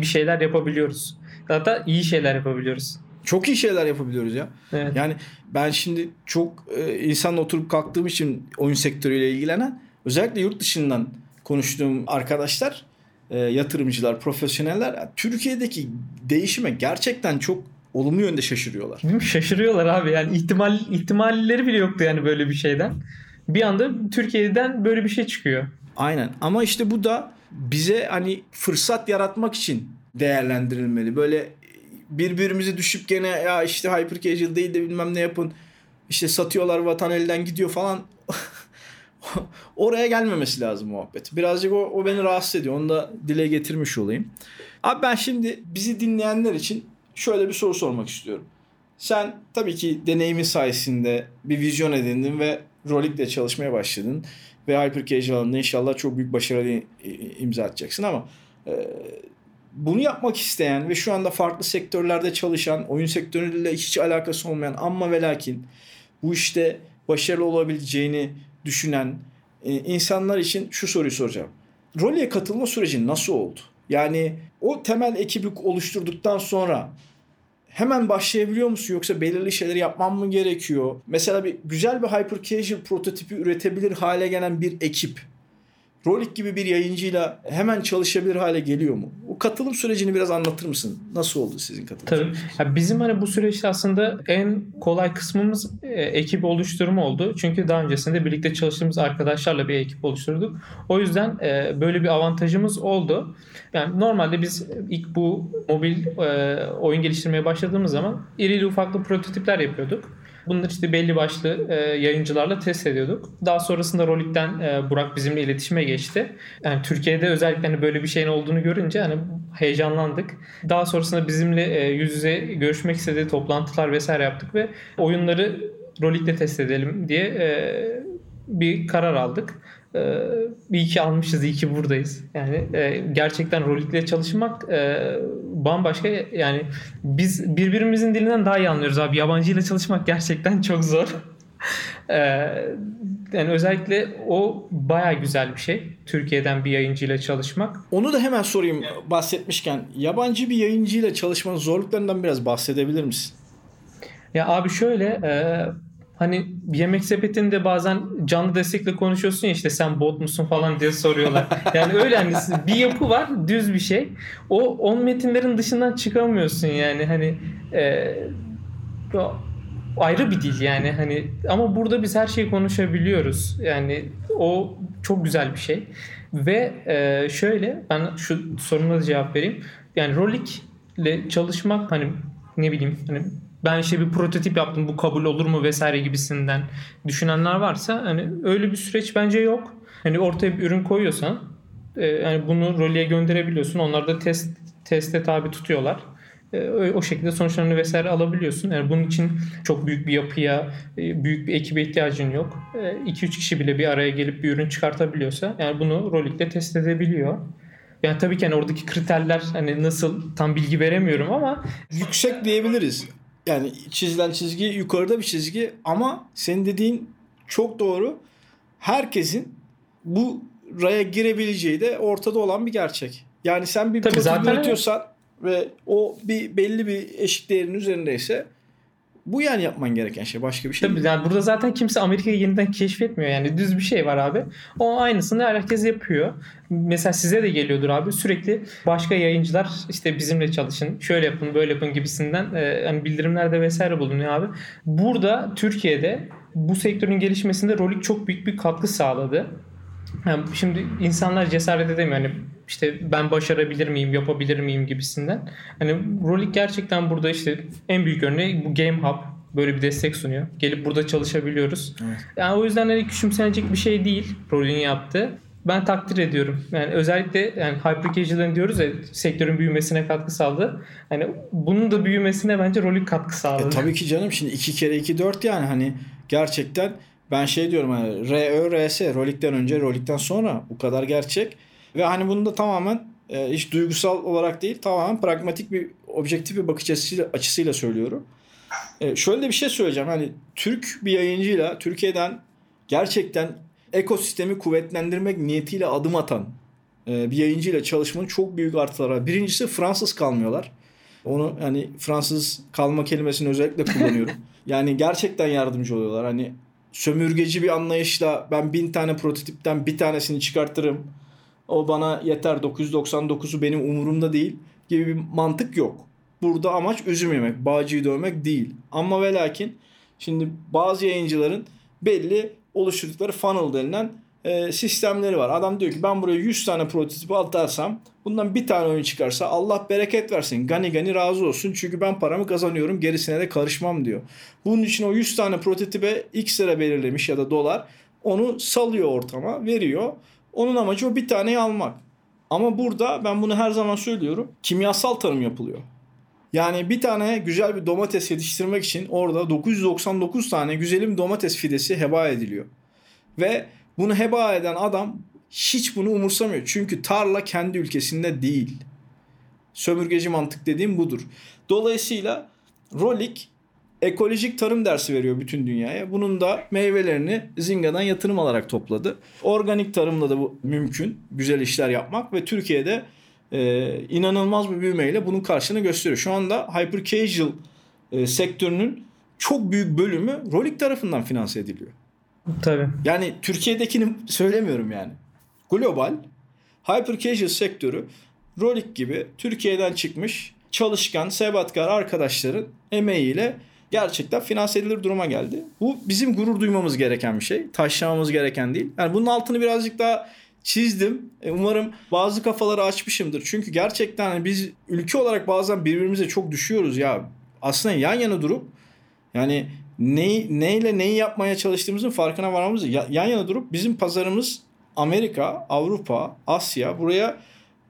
bir şeyler yapabiliyoruz. Hatta iyi şeyler yapabiliyoruz. Çok iyi şeyler yapabiliyoruz ya. Evet. Yani ben şimdi çok e, insanla oturup kalktığım için oyun sektörüyle ilgilenen özellikle yurt dışından konuştuğum arkadaşlar e, yatırımcılar, profesyoneller Türkiye'deki değişime gerçekten çok olumlu yönde şaşırıyorlar. Değil mi? Şaşırıyorlar abi yani ihtimal ihtimalleri bile yoktu yani böyle bir şeyden. Bir anda Türkiye'den böyle bir şey çıkıyor. Aynen ama işte bu da bize hani fırsat yaratmak için değerlendirilmeli. Böyle birbirimizi düşüp gene ya işte hyper casual değil de bilmem ne yapın. İşte satıyorlar vatan elden gidiyor falan. Oraya gelmemesi lazım muhabbet. Birazcık o, o beni rahatsız ediyor. Onu da dile getirmiş olayım. Abi ben şimdi bizi dinleyenler için şöyle bir soru sormak istiyorum. Sen tabii ki deneyimin sayesinde bir vizyon edindin ve Rolik'le çalışmaya başladın. Ve Hyper Casual alanında inşallah çok büyük başarılı imza atacaksın ama e, bunu yapmak isteyen ve şu anda farklı sektörlerde çalışan, oyun sektörüyle hiç alakası olmayan ama ve lakin bu işte başarılı olabileceğini düşünen e, insanlar için şu soruyu soracağım. Rolye katılma süreci nasıl oldu? Yani o temel ekibi oluşturduktan sonra hemen başlayabiliyor musun yoksa belirli şeyleri yapman mı gerekiyor? Mesela bir güzel bir hyper casual prototipi üretebilir hale gelen bir ekip Rolik gibi bir yayıncıyla hemen çalışabilir hale geliyor mu? O katılım sürecini biraz anlatır mısın? Nasıl oldu sizin katılım Tabii. Ya bizim hani bu süreçte aslında en kolay kısmımız e, ekip oluşturma oldu. Çünkü daha öncesinde birlikte çalıştığımız arkadaşlarla bir ekip oluşturduk. O yüzden e, böyle bir avantajımız oldu. Yani normalde biz ilk bu mobil e, oyun geliştirmeye başladığımız zaman irili ufaklı prototipler yapıyorduk. Bunları işte belli başlı e, yayıncılarla test ediyorduk. Daha sonrasında Rolik'ten e, Burak bizimle iletişime geçti. Yani Türkiye'de özellikle hani böyle bir şeyin olduğunu görünce hani heyecanlandık. Daha sonrasında bizimle e, yüz yüze görüşmek istediği toplantılar vesaire yaptık ve oyunları Rolik'te test edelim diye e, bir karar aldık. Ee, iyi ki almışız, iyi ki buradayız. Yani e, gerçekten Rolik'le çalışmak e, bambaşka. Yani biz birbirimizin dilinden daha iyi anlıyoruz abi. Yabancıyla çalışmak gerçekten çok zor. e, yani özellikle o baya güzel bir şey. Türkiye'den bir yayıncıyla çalışmak. Onu da hemen sorayım bahsetmişken. Yabancı bir yayıncıyla çalışmanın zorluklarından biraz bahsedebilir misin? Ya abi şöyle e, hani yemek sepetinde bazen canlı destekle konuşuyorsun ya işte sen bot musun falan diye soruyorlar. Yani öyle hani bir yapı var düz bir şey. O on metinlerin dışından çıkamıyorsun yani hani e, ayrı bir dil yani hani ama burada biz her şeyi konuşabiliyoruz. Yani o çok güzel bir şey. Ve e, şöyle ben şu soruna da cevap vereyim. Yani Rolik ile çalışmak hani ne bileyim hani ben işte bir prototip yaptım bu kabul olur mu vesaire gibisinden düşünenler varsa hani öyle bir süreç bence yok. Hani ortaya bir ürün koyuyorsan e, bunu roliye gönderebiliyorsun. Onlar da test teste tabi tutuyorlar. E, o şekilde sonuçlarını vesaire alabiliyorsun. Yani bunun için çok büyük bir yapıya, e, büyük bir ekibe ihtiyacın yok. 2-3 kişi bile bir araya gelip bir ürün çıkartabiliyorsa yani bunu Rolik'te test edebiliyor. Yani tabii ki hani oradaki kriterler hani nasıl tam bilgi veremiyorum ama yüksek diyebiliriz. Yani çizilen çizgi yukarıda bir çizgi ama senin dediğin çok doğru. Herkesin bu raya girebileceği de ortada olan bir gerçek. Yani sen bir Tabii prototip üretiyorsan ve o bir belli bir eşik değerinin üzerindeyse bu yani yapman gereken şey başka bir şey Tabii değil. yani burada zaten kimse Amerika'yı yeniden keşfetmiyor yani düz bir şey var abi. O aynısını herkes yapıyor. Mesela size de geliyordur abi sürekli başka yayıncılar işte bizimle çalışın, şöyle yapın, böyle yapın gibisinden e, hani bildirimlerde vesaire bulunuyor abi. Burada Türkiye'de bu sektörün gelişmesinde Rolik çok büyük bir katkı sağladı. Yani şimdi insanlar cesaret edemiyor. Hani işte ben başarabilir miyim, yapabilir miyim gibisinden. Hani Rolik gerçekten burada işte en büyük örneği bu Game Hub böyle bir destek sunuyor. Gelip burada çalışabiliyoruz. Evet. Yani o yüzden hani küçümsenecek bir şey değil Rolik'in yaptığı. Ben takdir ediyorum. Yani özellikle yani hyper diyoruz ya sektörün büyümesine katkı sağladı. Hani bunun da büyümesine bence Rolik katkı sağladı. E, tabii ki canım şimdi iki kere iki dört yani hani gerçekten ben şey diyorum hani RÖ, RS, Rolik'ten önce, Rolik'ten sonra bu kadar gerçek. Ve hani bunu da tamamen e, hiç duygusal olarak değil tamamen pragmatik bir objektif bir bakış açısıyla, açısıyla söylüyorum. E, şöyle de bir şey söyleyeceğim. Hani Türk bir yayıncıyla Türkiye'den gerçekten ekosistemi kuvvetlendirmek niyetiyle adım atan e, bir yayıncıyla çalışmanın çok büyük artıları var. Birincisi Fransız kalmıyorlar. Onu hani Fransız kalma kelimesini özellikle kullanıyorum. yani gerçekten yardımcı oluyorlar. Hani sömürgeci bir anlayışla ben bin tane prototipten bir tanesini çıkartırım. O bana yeter 999'u benim umurumda değil gibi bir mantık yok. Burada amaç üzüm yemek, bağcıyı dövmek değil. Ama ve lakin şimdi bazı yayıncıların belli oluşturdukları funnel denilen e, sistemleri var. Adam diyor ki ben buraya 100 tane prototip atarsam bundan bir tane oyun çıkarsa Allah bereket versin. Gani gani razı olsun. Çünkü ben paramı kazanıyorum. Gerisine de karışmam diyor. Bunun için o 100 tane prototipe x lira belirlemiş ya da dolar. Onu salıyor ortama, veriyor. Onun amacı o bir taneyi almak. Ama burada ben bunu her zaman söylüyorum. Kimyasal tarım yapılıyor. Yani bir tane güzel bir domates yetiştirmek için orada 999 tane güzelim domates fidesi heba ediliyor. Ve bunu heba eden adam hiç bunu umursamıyor. Çünkü tarla kendi ülkesinde değil. Sömürgeci mantık dediğim budur. Dolayısıyla Rolik ekolojik tarım dersi veriyor bütün dünyaya. Bunun da meyvelerini Zinga'dan yatırım alarak topladı. Organik tarımla da bu mümkün. Güzel işler yapmak ve Türkiye'de e, inanılmaz bir büyümeyle bunun karşılığını gösteriyor. Şu anda hyper casual e, sektörünün çok büyük bölümü Rolik tarafından finanse ediliyor. Tabii. Yani Türkiye'dekini söylemiyorum yani. Global hyper casual sektörü Rolik gibi Türkiye'den çıkmış çalışkan, sebatkar arkadaşların emeğiyle gerçekten finanse edilir duruma geldi. Bu bizim gurur duymamız gereken bir şey. Taşlamamız gereken değil. Yani bunun altını birazcık daha çizdim. E, umarım bazı kafaları açmışımdır. Çünkü gerçekten hani biz ülke olarak bazen birbirimize çok düşüyoruz ya. Aslında yan yana durup yani ne, neyle neyi yapmaya çalıştığımızın farkına varmamız yan yana durup bizim pazarımız Amerika, Avrupa, Asya buraya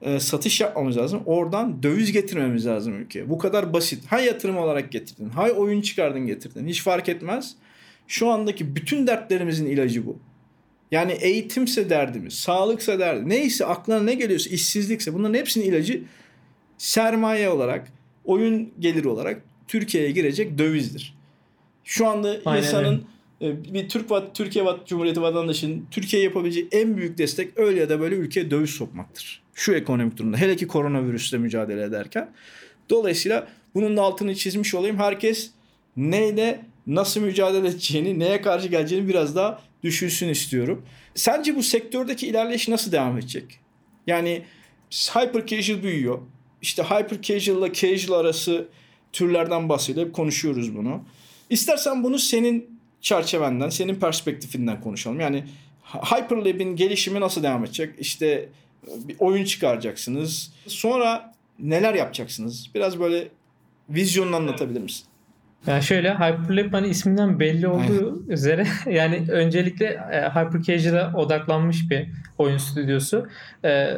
e, satış yapmamız lazım. Oradan döviz getirmemiz lazım ülkeye. Bu kadar basit. Hay yatırım olarak getirdin. Hay oyun çıkardın getirdin. Hiç fark etmez. Şu andaki bütün dertlerimizin ilacı bu. Yani eğitimse derdimiz, sağlıksa derdimiz, neyse aklına ne geliyorsa, işsizlikse bunların hepsinin ilacı sermaye olarak, oyun geliri olarak Türkiye'ye girecek dövizdir. Şu anda Aynen insanın öyle. bir Türk Türkiye Cumhuriyeti vatandaşının Türkiye yapabileceği en büyük destek öyle ya da böyle ülkeye döviz sokmaktır. Şu ekonomik durumda. Hele ki koronavirüsle mücadele ederken. Dolayısıyla bunun da altını çizmiş olayım. Herkes neyle nasıl mücadele edeceğini, neye karşı geleceğini biraz daha düşünsün istiyorum. Sence bu sektördeki ilerleyiş nasıl devam edecek? Yani hyper casual büyüyor. İşte hyper casual ile casual arası türlerden bahsediyor. Hep konuşuyoruz bunu. İstersen bunu senin çerçevenden, senin perspektifinden konuşalım. Yani Hyperlab'in gelişimi nasıl devam edecek? İşte bir oyun çıkaracaksınız. Sonra neler yapacaksınız? Biraz böyle vizyonunu anlatabilir misin? Yani şöyle Hyperlap hani isminden belli olduğu Aynen. üzere yani öncelikle e, Hyper Casual'a odaklanmış bir oyun stüdyosu. E,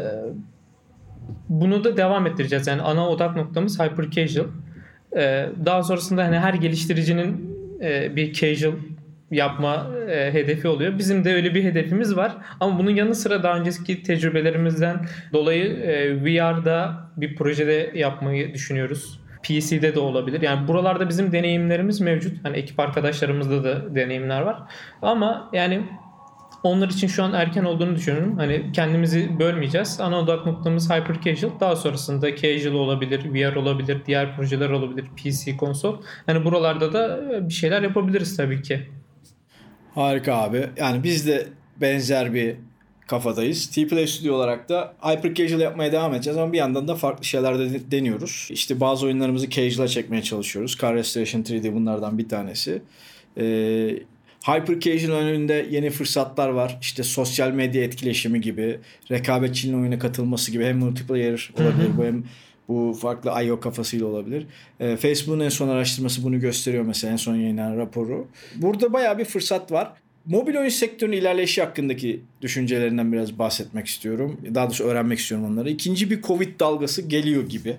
bunu da devam ettireceğiz. Yani ana odak noktamız Hyper Casual. E, daha sonrasında hani her geliştiricinin e, bir casual yapma e, hedefi oluyor. Bizim de öyle bir hedefimiz var. Ama bunun yanı sıra daha önceki tecrübelerimizden dolayı e, VR'da bir projede yapmayı düşünüyoruz. PC'de de olabilir. Yani buralarda bizim deneyimlerimiz mevcut. Hani ekip arkadaşlarımızda da deneyimler var. Ama yani onlar için şu an erken olduğunu düşünüyorum. Hani kendimizi bölmeyeceğiz. Ana odak noktamız hyper casual. Daha sonrasında casual olabilir, VR olabilir, diğer projeler olabilir, PC, konsol. Hani buralarda da bir şeyler yapabiliriz tabii ki. Harika abi. Yani biz de benzer bir kafadayız. T-Play Studio olarak da hyper casual yapmaya devam edeceğiz ama bir yandan da farklı şeyler de deniyoruz. İşte bazı oyunlarımızı casual'a çekmeye çalışıyoruz. Car Restoration 3D bunlardan bir tanesi. Ee, hyper casual önünde yeni fırsatlar var. İşte sosyal medya etkileşimi gibi, rekabetçinin oyuna katılması gibi hem multiplayer olabilir bu hem bu farklı I.O. kafasıyla olabilir. E, Facebook'un en son araştırması bunu gösteriyor mesela en son yayınlanan raporu. Burada bayağı bir fırsat var. Mobil oyun sektörünün ilerleyişi hakkındaki düşüncelerinden biraz bahsetmek istiyorum. Daha doğrusu öğrenmek istiyorum onları. İkinci bir Covid dalgası geliyor gibi.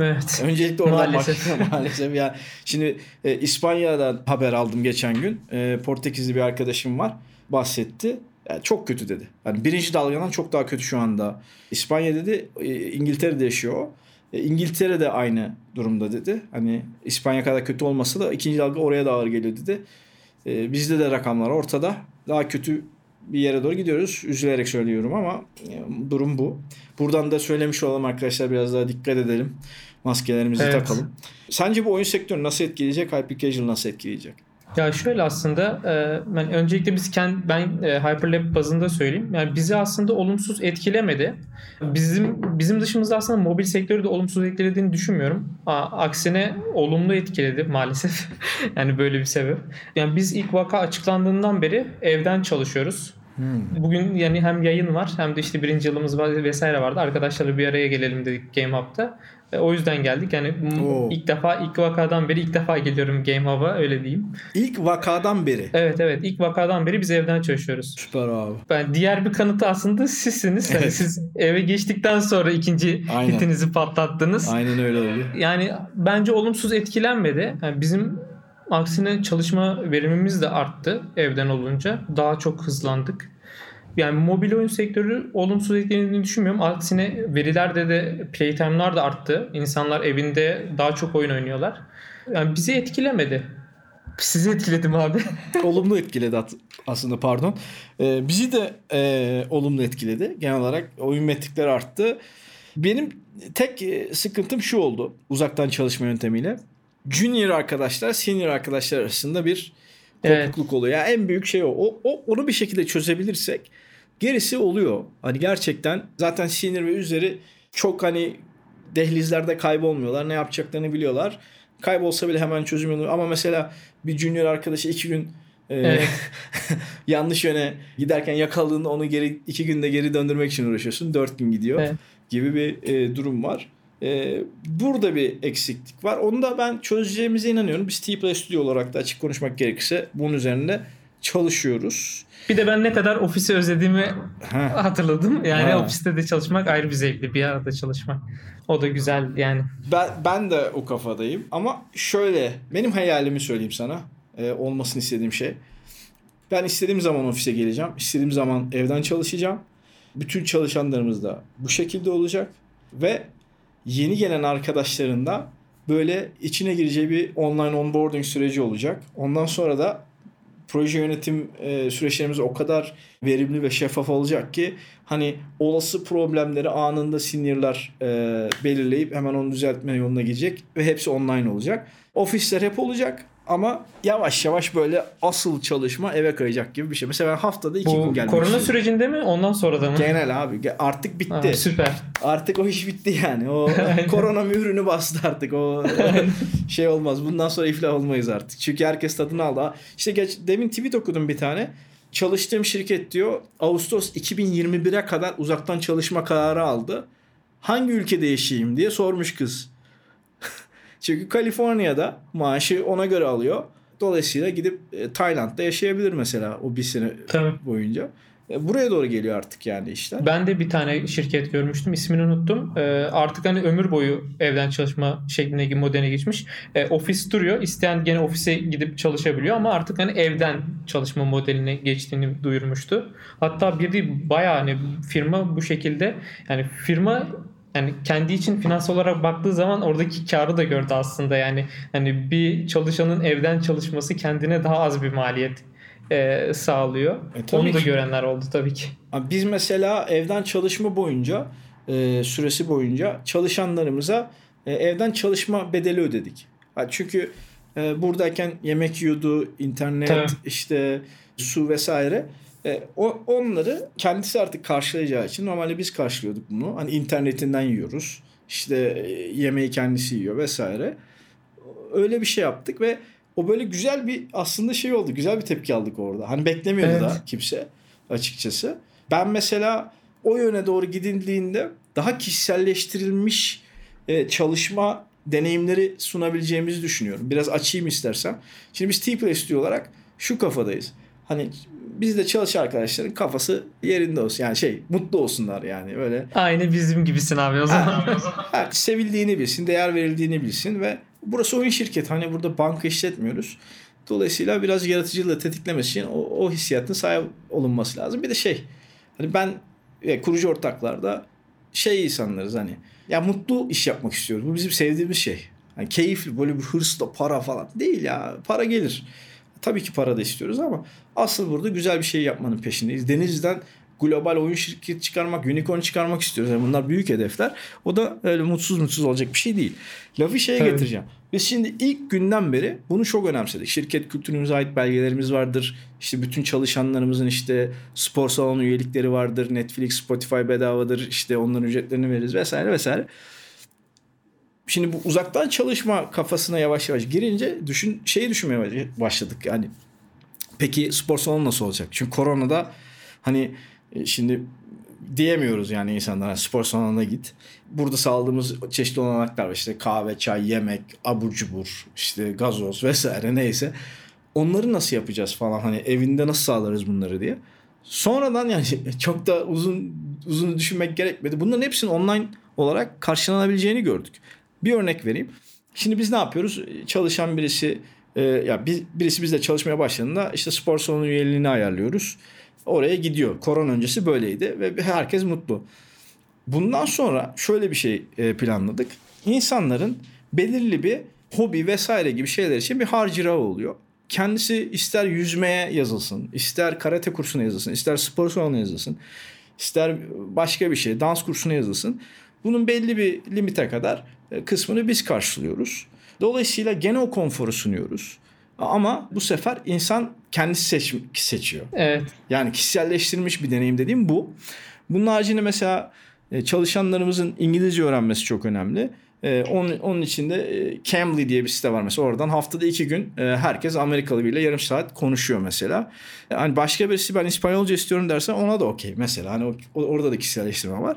Evet. Öncelikle oradan maalesef. maalesef yani. Şimdi e, İspanya'dan haber aldım geçen gün. E, Portekizli bir arkadaşım var. Bahsetti. Yani çok kötü dedi. Yani birinci dalgadan çok daha kötü şu anda. İspanya dedi, e, İngiltere'de yaşıyor. E, İngiltere de aynı durumda dedi. Hani İspanya kadar kötü olmasa da ikinci dalga oraya da ağır geliyor dedi. E, bizde de rakamlar ortada. Daha kötü bir yere doğru gidiyoruz. Üzülerek söylüyorum ama e, durum bu. Buradan da söylemiş olalım arkadaşlar biraz daha dikkat edelim. Maskelerimizi evet. takalım. Sence bu oyun sektörü nasıl etkileyecek? Hyper Casual nasıl etkileyecek? Ya şöyle aslında ben öncelikle biz kendi ben Hyperlab bazında söyleyeyim. Yani bizi aslında olumsuz etkilemedi. Bizim bizim dışımızda aslında mobil sektörü de olumsuz etkilediğini düşünmüyorum. Aksine olumlu etkiledi maalesef. yani böyle bir sebep. Yani biz ilk vaka açıklandığından beri evden çalışıyoruz. Hmm. Bugün yani hem yayın var hem de işte birinci yılımız var vesaire vardı. Arkadaşlarla bir araya gelelim dedik Game Hub'da. E, o yüzden geldik. Yani Oo. ilk defa ilk vakadan beri ilk defa geliyorum Game Hub'a öyle diyeyim. İlk vakadan beri. Evet evet ilk vakadan beri biz evden çalışıyoruz. Süper abi. Ben diğer bir kanıtı aslında sizsiniz. Yani siz eve geçtikten sonra ikinci Aynen. hitinizi patlattınız. Aynen öyle oldu. Yani bence olumsuz etkilenmedi. Yani bizim aksine çalışma verimimiz de arttı evden olunca. Daha çok hızlandık yani mobil oyun sektörü olumsuz etkilendiğini düşünmüyorum. Aksine verilerde de playtime'lar da arttı. İnsanlar evinde daha çok oyun oynuyorlar. Yani bizi etkilemedi. Sizi etkiledim abi. olumlu etkiledi aslında pardon. Ee, bizi de e, olumlu etkiledi. Genel olarak oyun metrikleri arttı. Benim tek e, sıkıntım şu oldu uzaktan çalışma yöntemiyle. Junior arkadaşlar, senior arkadaşlar arasında bir kopukluk evet. oluyor. Yani en büyük şey o. o. O onu bir şekilde çözebilirsek Gerisi oluyor. Hani gerçekten zaten sinir ve üzeri çok hani dehlizlerde kaybolmuyorlar. Ne yapacaklarını biliyorlar. Kaybolsa bile hemen çözüm yolu. Ama mesela bir junior arkadaşı iki gün e, evet. yanlış yöne giderken yakaladığında onu geri iki günde geri döndürmek için uğraşıyorsun. Dört gün gidiyor evet. gibi bir e, durum var. E, burada bir eksiklik var. Onu da ben çözeceğimize inanıyorum. Biz T-Play Studio olarak da açık konuşmak gerekirse bunun üzerinde çalışıyoruz. Bir de ben ne kadar ofisi özlediğimi ha. hatırladım. Yani ha. ofiste de çalışmak ayrı bir zevkli. Bir arada çalışmak. O da güzel yani. Ben, ben de o kafadayım. Ama şöyle benim hayalimi söyleyeyim sana. Ee, olmasını istediğim şey. Ben istediğim zaman ofise geleceğim. İstediğim zaman evden çalışacağım. Bütün çalışanlarımız da bu şekilde olacak. Ve yeni gelen arkadaşların da böyle içine gireceği bir online onboarding süreci olacak. Ondan sonra da proje yönetim e, süreçlerimiz o kadar verimli ve şeffaf olacak ki hani olası problemleri anında seniorlar e, belirleyip hemen onu düzeltme yoluna gidecek ve hepsi online olacak. Ofisler hep olacak ama yavaş yavaş böyle asıl çalışma eve kayacak gibi bir şey. Mesela ben haftada iki Bu, gün gelmek Korona sürecinde mi ondan sonra da mı? Genel abi artık bitti. Ha, süper. Artık o iş bitti yani. O korona mührünü bastı artık. O şey olmaz. Bundan sonra iflah olmayız artık. Çünkü herkes tadını aldı. İşte geç, demin tweet okudum bir tane. Çalıştığım şirket diyor Ağustos 2021'e kadar uzaktan çalışma kararı aldı. hangi ülkede yaşayayım diye sormuş kız. Çünkü Kaliforniya'da maaşı ona göre alıyor. Dolayısıyla gidip e, Tayland'da yaşayabilir mesela o bir sene Tabii. boyunca. E, buraya doğru geliyor artık yani işler. Ben de bir tane şirket görmüştüm. ismini unuttum. Ee, artık hani ömür boyu evden çalışma şeklindeki modele geçmiş. Ee, ofis duruyor. İsteyen gene ofise gidip çalışabiliyor ama artık hani evden çalışma modeline geçtiğini duyurmuştu. Hatta bir de bayağı hani firma bu şekilde yani firma yani kendi için finansal olarak baktığı zaman oradaki karı da gördü aslında yani hani bir çalışanın evden çalışması kendine daha az bir maliyet e, sağlıyor. E, Onu da ki. görenler oldu tabii ki. Biz mesela evden çalışma boyunca e, süresi boyunca çalışanlarımıza e, evden çalışma bedeli ödedik. Çünkü e, buradayken yemek yiyordu, internet, Tabii. işte su vesaire. E, o, onları kendisi artık karşılayacağı için normalde biz karşılıyorduk bunu. Hani internetinden yiyoruz. İşte e, yemeği kendisi yiyor vesaire. Öyle bir şey yaptık ve o böyle güzel bir aslında şey oldu. Güzel bir tepki aldık orada. Hani beklemiyordu Evet. da kimse açıkçası. Ben mesela o yöne doğru gidildiğinde daha kişiselleştirilmiş e, çalışma deneyimleri sunabileceğimizi düşünüyorum. Biraz açayım istersen. Şimdi biz T-Play Studio olarak şu kafadayız. Hani bizde çalışan arkadaşların kafası yerinde olsun. Yani şey mutlu olsunlar yani öyle. Aynı bizim gibisin abi o zaman. Ha, sevildiğini bilsin, değer verildiğini bilsin ve burası oyun şirketi. Hani burada banka işletmiyoruz. Dolayısıyla biraz yaratıcılığı tetiklemesi için o, o hissiyatın sahip olunması lazım. Bir de şey hani ben e, kurucu ortaklarda şey insanlarız hani ya mutlu iş yapmak istiyoruz. Bu bizim sevdiğimiz şey. Hani keyifli böyle bir hırsla para falan değil ya. Para gelir. Tabii ki para da istiyoruz ama asıl burada güzel bir şey yapmanın peşindeyiz. Deniz'den global oyun şirketi çıkarmak, unicorn çıkarmak istiyoruz. Yani bunlar büyük hedefler. O da öyle mutsuz mutsuz olacak bir şey değil. Lafı şeye Tabii. getireceğim. Biz şimdi ilk günden beri bunu çok önemsedik. Şirket kültürümüze ait belgelerimiz vardır. İşte bütün çalışanlarımızın işte spor salonu üyelikleri vardır. Netflix, Spotify bedavadır. İşte onların ücretlerini veririz vesaire vesaire. Şimdi bu uzaktan çalışma kafasına yavaş yavaş girince düşün şeyi düşünmeye başladık. Yani peki spor salonu nasıl olacak? Çünkü koronada hani e, şimdi diyemiyoruz yani insanlara spor salonuna git. Burada sağladığımız çeşitli olanaklar var. İşte kahve, çay, yemek, abur cubur, işte gazoz vesaire neyse. Onları nasıl yapacağız falan hani evinde nasıl sağlarız bunları diye. Sonradan yani çok da uzun uzun düşünmek gerekmedi. Bunların hepsinin online olarak karşılanabileceğini gördük. Bir örnek vereyim. Şimdi biz ne yapıyoruz? Çalışan birisi e, ya biz, birisi bizle çalışmaya başladığında işte spor salonu üyeliğini ayarlıyoruz. Oraya gidiyor. Korona öncesi böyleydi ve herkes mutlu. Bundan sonra şöyle bir şey e, planladık. İnsanların belirli bir hobi vesaire gibi şeyler için bir harcırahı oluyor. Kendisi ister yüzmeye yazılsın, ister karate kursuna yazılsın, ister spor salonuna yazılsın, ister başka bir şey, dans kursuna yazılsın. Bunun belli bir limite kadar e, kısmını biz karşılıyoruz. Dolayısıyla gene o konforu sunuyoruz. Ama bu sefer insan kendisi seç, seçiyor. evet. Yani kişiselleştirilmiş bir deneyim dediğim bu. Bunun haricinde mesela e, çalışanlarımızın İngilizce öğrenmesi çok önemli. E, Onun, onun için de e, Cambly diye bir site var mesela. Oradan haftada iki gün herkes Amerikalı biriyle yarım saat konuşuyor mesela. Hani başka birisi ben İspanyolca istiyorum dersen ona da okey mesela. Hani orada da kişiselleştirme var.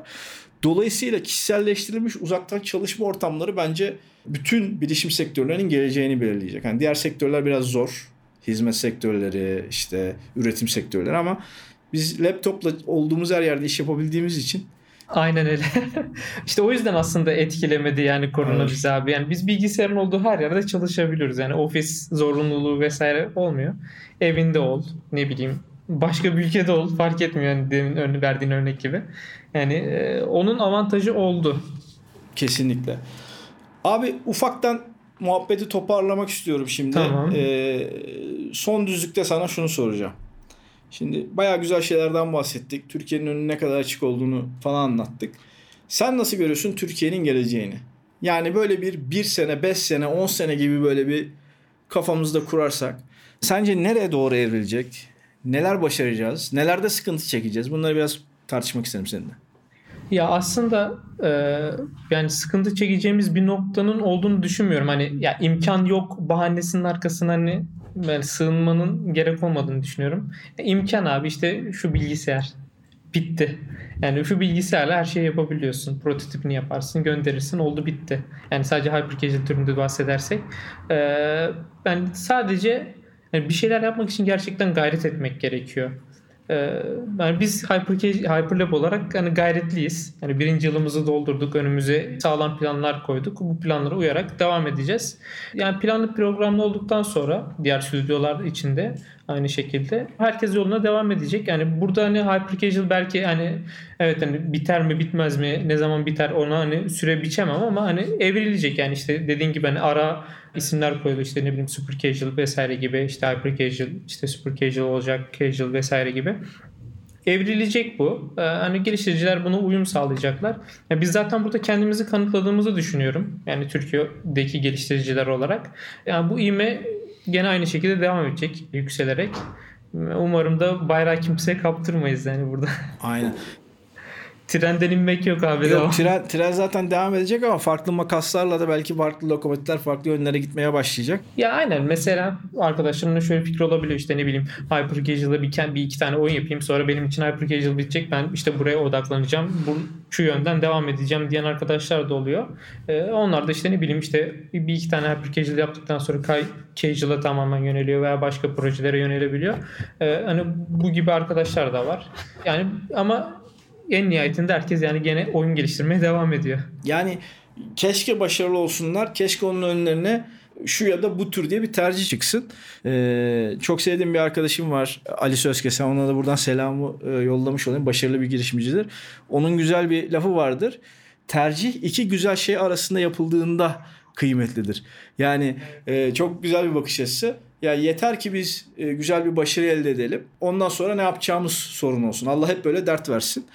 Dolayısıyla kişiselleştirilmiş uzaktan çalışma ortamları bence bütün bilişim sektörlerinin geleceğini belirleyecek. Yani diğer sektörler biraz zor. Hizmet sektörleri, işte üretim sektörleri ama biz laptopla olduğumuz her yerde iş yapabildiğimiz için Aynen öyle. işte o yüzden aslında etkilemedi yani korona Evet. bizi abi. Yani biz bilgisayarın olduğu her yerde çalışabiliyoruz. Yani ofis zorunluluğu vesaire olmuyor. Evinde ol, ne bileyim başka bir ülkede ol fark etmiyor yani demin ön- verdiğin örnek gibi. Yani e, onun avantajı oldu. kesinlikle. Abi ufaktan muhabbeti toparlamak istiyorum şimdi. Tamam. Ee, son düzlükte sana şunu soracağım. Şimdi bayağı güzel şeylerden bahsettik. Türkiye'nin önünün ne kadar açık olduğunu falan anlattık. Sen nasıl görüyorsun Türkiye'nin geleceğini? Yani böyle bir bir sene, beş sene, on sene gibi böyle bir kafamızda kurarsak sence nereye doğru evrilecek? Neler başaracağız? Nelerde sıkıntı çekeceğiz? Bunları biraz tartışmak isterim seninle. Ya aslında e, yani sıkıntı çekeceğimiz bir noktanın olduğunu düşünmüyorum. Hani ya imkan yok bahanesinin arkasına hani yani sığınmanın gerek olmadığını düşünüyorum. E, imkan abi işte şu bilgisayar. bitti. Yani şu bilgisayarla her şeyi yapabiliyorsun. Prototipini yaparsın, gönderirsin, oldu bitti. Yani sadece hyper casual türünde bahsedersek. Ee, yani sadece yani bir şeyler yapmak için gerçekten gayret etmek gerekiyor. Ee, yani biz Hyper, Hyperlab olarak hani gayretliyiz. Yani birinci yılımızı doldurduk. Önümüze sağlam planlar koyduk. Bu planlara uyarak devam edeceğiz. Yani planlı programlı olduktan sonra diğer stüdyolar içinde aynı şekilde herkes yoluna devam edecek. Yani burada hani Hyper Casual belki hani evet hani biter mi bitmez mi ne zaman biter ona hani süre biçemem ama hani evrilecek yani işte dediğin gibi hani ara isimler koyuluyor işte ne bileyim super casual vesaire gibi işte hyper casual işte super casual olacak casual vesaire gibi evrilecek bu. Ee, hani geliştiriciler buna uyum sağlayacaklar. Yani biz zaten burada kendimizi kanıtladığımızı düşünüyorum. Yani Türkiye'deki geliştiriciler olarak. Yani bu ivme gene aynı şekilde devam edecek yükselerek. Umarım da bayrağı kimseye kaptırmayız yani burada. Aynen. Trenden inmek yok abi. Yok, tren, tren zaten devam edecek ama farklı makaslarla da belki farklı lokomotifler farklı yönlere gitmeye başlayacak. Ya aynen mesela arkadaşlarımla şöyle fikir olabiliyor işte ne bileyim Hyper Casual'da bir, bir iki tane oyun yapayım sonra benim için Hyper Casual bitecek ben işte buraya odaklanacağım bu şu yönden devam edeceğim diyen arkadaşlar da oluyor. Ee, onlar da işte ne bileyim işte bir iki tane Hyper Casual yaptıktan sonra Casual'a tamamen yöneliyor veya başka projelere yönelebiliyor. Ee, hani bu gibi arkadaşlar da var. Yani ama en nihayetinde herkes yani gene oyun geliştirmeye devam ediyor. Yani keşke başarılı olsunlar. Keşke onun önlerine şu ya da bu tür diye bir tercih çıksın. Ee, çok sevdiğim bir arkadaşım var Ali Sözkesen. Ona da buradan selamı e, yollamış olayım. Başarılı bir girişimcidir. Onun güzel bir lafı vardır. Tercih iki güzel şey arasında yapıldığında kıymetlidir. Yani e, çok güzel bir bakış açısı. Ya yeter ki biz e, güzel bir başarı elde edelim. Ondan sonra ne yapacağımız sorun olsun. Allah hep böyle dert versin.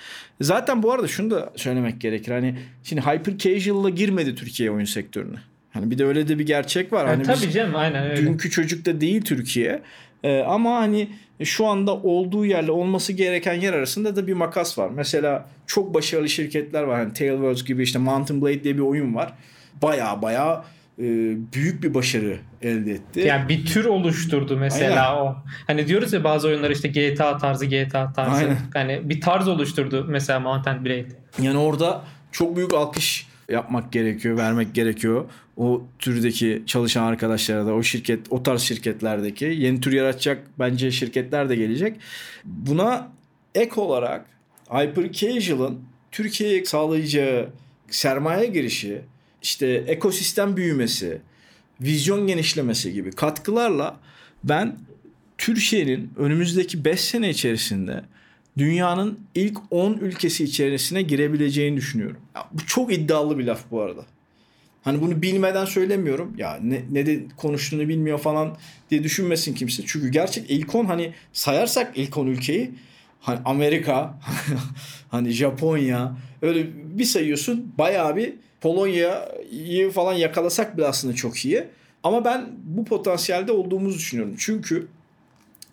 Zaten bu arada şunu da söylemek gerekir. Hani şimdi hyper casual'la girmedi Türkiye oyun sektörüne. Hani bir de öyle de bir gerçek var. Yani hani tabii canım aynen öyle. Dünkü çocuk da değil Türkiye. Ee, ama hani şu anda olduğu yerle olması gereken yer arasında da bir makas var. Mesela çok başarılı şirketler var. Hani Tailwords gibi işte Mountain Blade diye bir oyun var. Baya baya e, büyük bir başarı elde etti. Yani bir tür oluşturdu mesela Aynen. o. Hani diyoruz ya bazı oyunlar işte GTA tarzı GTA tarzı. Aynen. Hani bir tarz oluşturdu mesela Mountain Blade. Yani orada çok büyük alkış yapmak gerekiyor, vermek gerekiyor. O türdeki çalışan arkadaşlara da o şirket, o tarz şirketlerdeki yeni tür yaratacak bence şirketler de gelecek. Buna ek olarak Hyper Casual'ın Türkiye'ye sağlayacağı sermaye girişi, işte ekosistem büyümesi, vizyon genişlemesi gibi katkılarla ben Türkiye'nin önümüzdeki 5 sene içerisinde dünyanın ilk 10 ülkesi içerisine girebileceğini düşünüyorum. Ya, bu çok iddialı bir laf bu arada. Hani bunu bilmeden söylemiyorum. Ya ne, ne de konuştuğunu bilmiyor falan diye düşünmesin kimse. Çünkü gerçek ilk 10 hani sayarsak ilk 10 ülkeyi hani Amerika, hani Japonya öyle bir sayıyorsun bayağı bir Polonya'yı falan yakalasak bile aslında çok iyi. Ama ben bu potansiyelde olduğumuzu düşünüyorum. Çünkü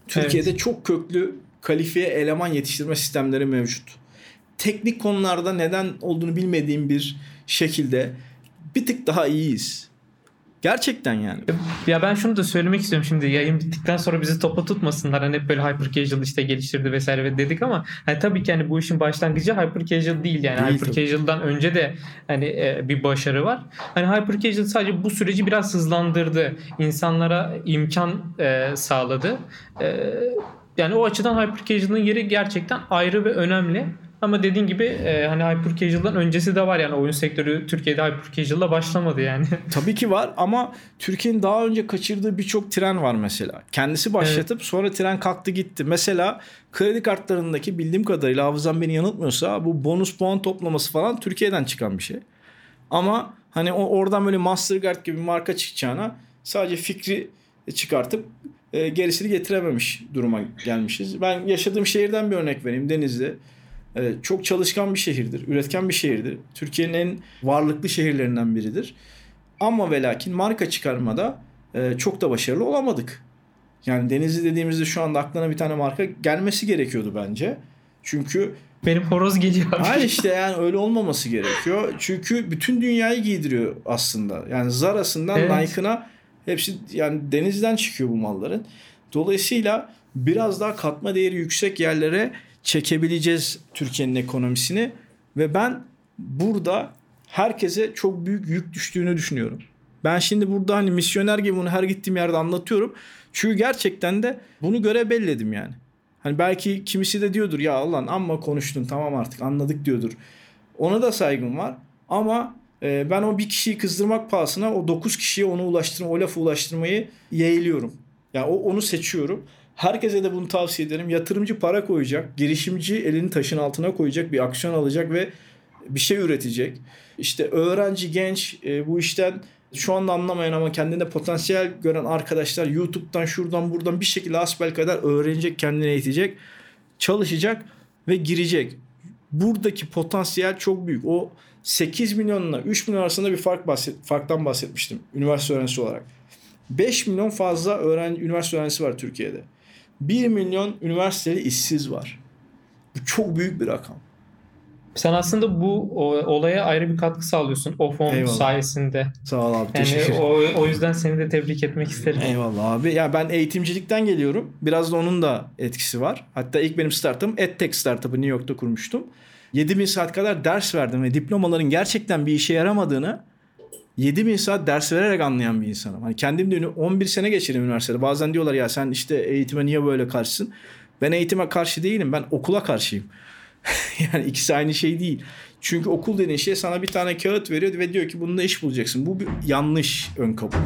Türkiye'de evet. çok köklü kalifiye eleman yetiştirme sistemleri mevcut. Teknik konularda neden olduğunu bilmediğim bir şekilde bir tık daha iyiyiz. Gerçekten yani. Ya ben şunu da söylemek istiyorum şimdi yayın bittikten sonra bizi topa tutmasınlar. Hani hep böyle hyper casual işte geliştirdi vesaire dedik ama hani tabii ki hani bu işin başlangıcı hyper casual değil yani. Değil hyper tabii. casual'dan önce de hani e, bir başarı var. Hani hyper casual sadece bu süreci biraz hızlandırdı. İnsanlara imkan e, sağladı. E, yani o açıdan hyper casual'ın yeri gerçekten ayrı ve önemli. Ama dediğin gibi e, hani hyper casual'dan öncesi de var yani oyun sektörü Türkiye'de hyper casual'la başlamadı yani. Tabii ki var ama Türkiye'nin daha önce kaçırdığı birçok tren var mesela. Kendisi başlatıp evet. sonra tren kalktı gitti. Mesela kredi kartlarındaki bildiğim kadarıyla hafızam beni yanıltmıyorsa bu bonus puan toplaması falan Türkiye'den çıkan bir şey. Ama hani o oradan böyle Mastercard gibi bir marka çıkacağına sadece fikri çıkartıp e, gerisini getirememiş duruma gelmişiz. Ben yaşadığım şehirden bir örnek vereyim Denizli. E, çok çalışkan bir şehirdir, üretken bir şehirdir. Türkiye'nin en varlıklı şehirlerinden biridir. Ama ve lakin marka çıkarmada e, çok da başarılı olamadık. Yani Denizli dediğimizde şu anda aklına bir tane marka gelmesi gerekiyordu bence. Çünkü benim horoz geliyor. Hayır işte yani öyle olmaması gerekiyor. Çünkü bütün dünyayı giydiriyor aslında. Yani Zara'sından evet. Nike'ına hepsi yani denizden çıkıyor bu malların. Dolayısıyla biraz daha katma değeri yüksek yerlere çekebileceğiz Türkiye'nin ekonomisini ve ben burada herkese çok büyük yük düştüğünü düşünüyorum. Ben şimdi burada hani misyoner gibi bunu her gittiğim yerde anlatıyorum. Çünkü gerçekten de bunu göre belledim yani. Hani belki kimisi de diyordur ya Allah amma konuştun tamam artık anladık diyordur. Ona da saygım var ama e, ben o bir kişiyi kızdırmak pahasına o dokuz kişiye onu ulaştırma, o lafı ulaştırmayı yeğliyorum. Yani o, onu seçiyorum. Herkese de bunu tavsiye ederim. Yatırımcı para koyacak, girişimci elini taşın altına koyacak, bir aksiyon alacak ve bir şey üretecek. İşte öğrenci, genç e, bu işten şu anda anlamayan ama kendinde potansiyel gören arkadaşlar YouTube'dan şuradan buradan bir şekilde asbel kadar öğrenecek, kendini eğitecek, çalışacak ve girecek. Buradaki potansiyel çok büyük. O 8 milyonla 3 milyon arasında bir fark bahset, farktan bahsetmiştim üniversite öğrencisi olarak. 5 milyon fazla öğrenci, üniversite öğrencisi var Türkiye'de. 1 milyon üniversiteli işsiz var. Bu çok büyük bir rakam. Sen aslında bu olaya ayrı bir katkı sağlıyorsun o fon Eyvallah. sayesinde. Sağ ol abi. Yani o, o yüzden seni de tebrik etmek isterim. Eyvallah abi. Ya ben eğitimcilikten geliyorum. Biraz da onun da etkisi var. Hatta ilk benim startup'ım EdTech startup'ı New York'ta kurmuştum. 7000 saat kadar ders verdim ve diplomaların gerçekten bir işe yaramadığını 7000 saat ders vererek anlayan bir insanım. Hani kendim de 11 sene geçirdim üniversitede. Bazen diyorlar ya sen işte eğitime niye böyle karşısın? Ben eğitime karşı değilim. Ben okula karşıyım. yani ikisi aynı şey değil. Çünkü okul dediğin şey sana bir tane kağıt veriyor ve diyor ki bununla iş bulacaksın. Bu bir yanlış ön kabul.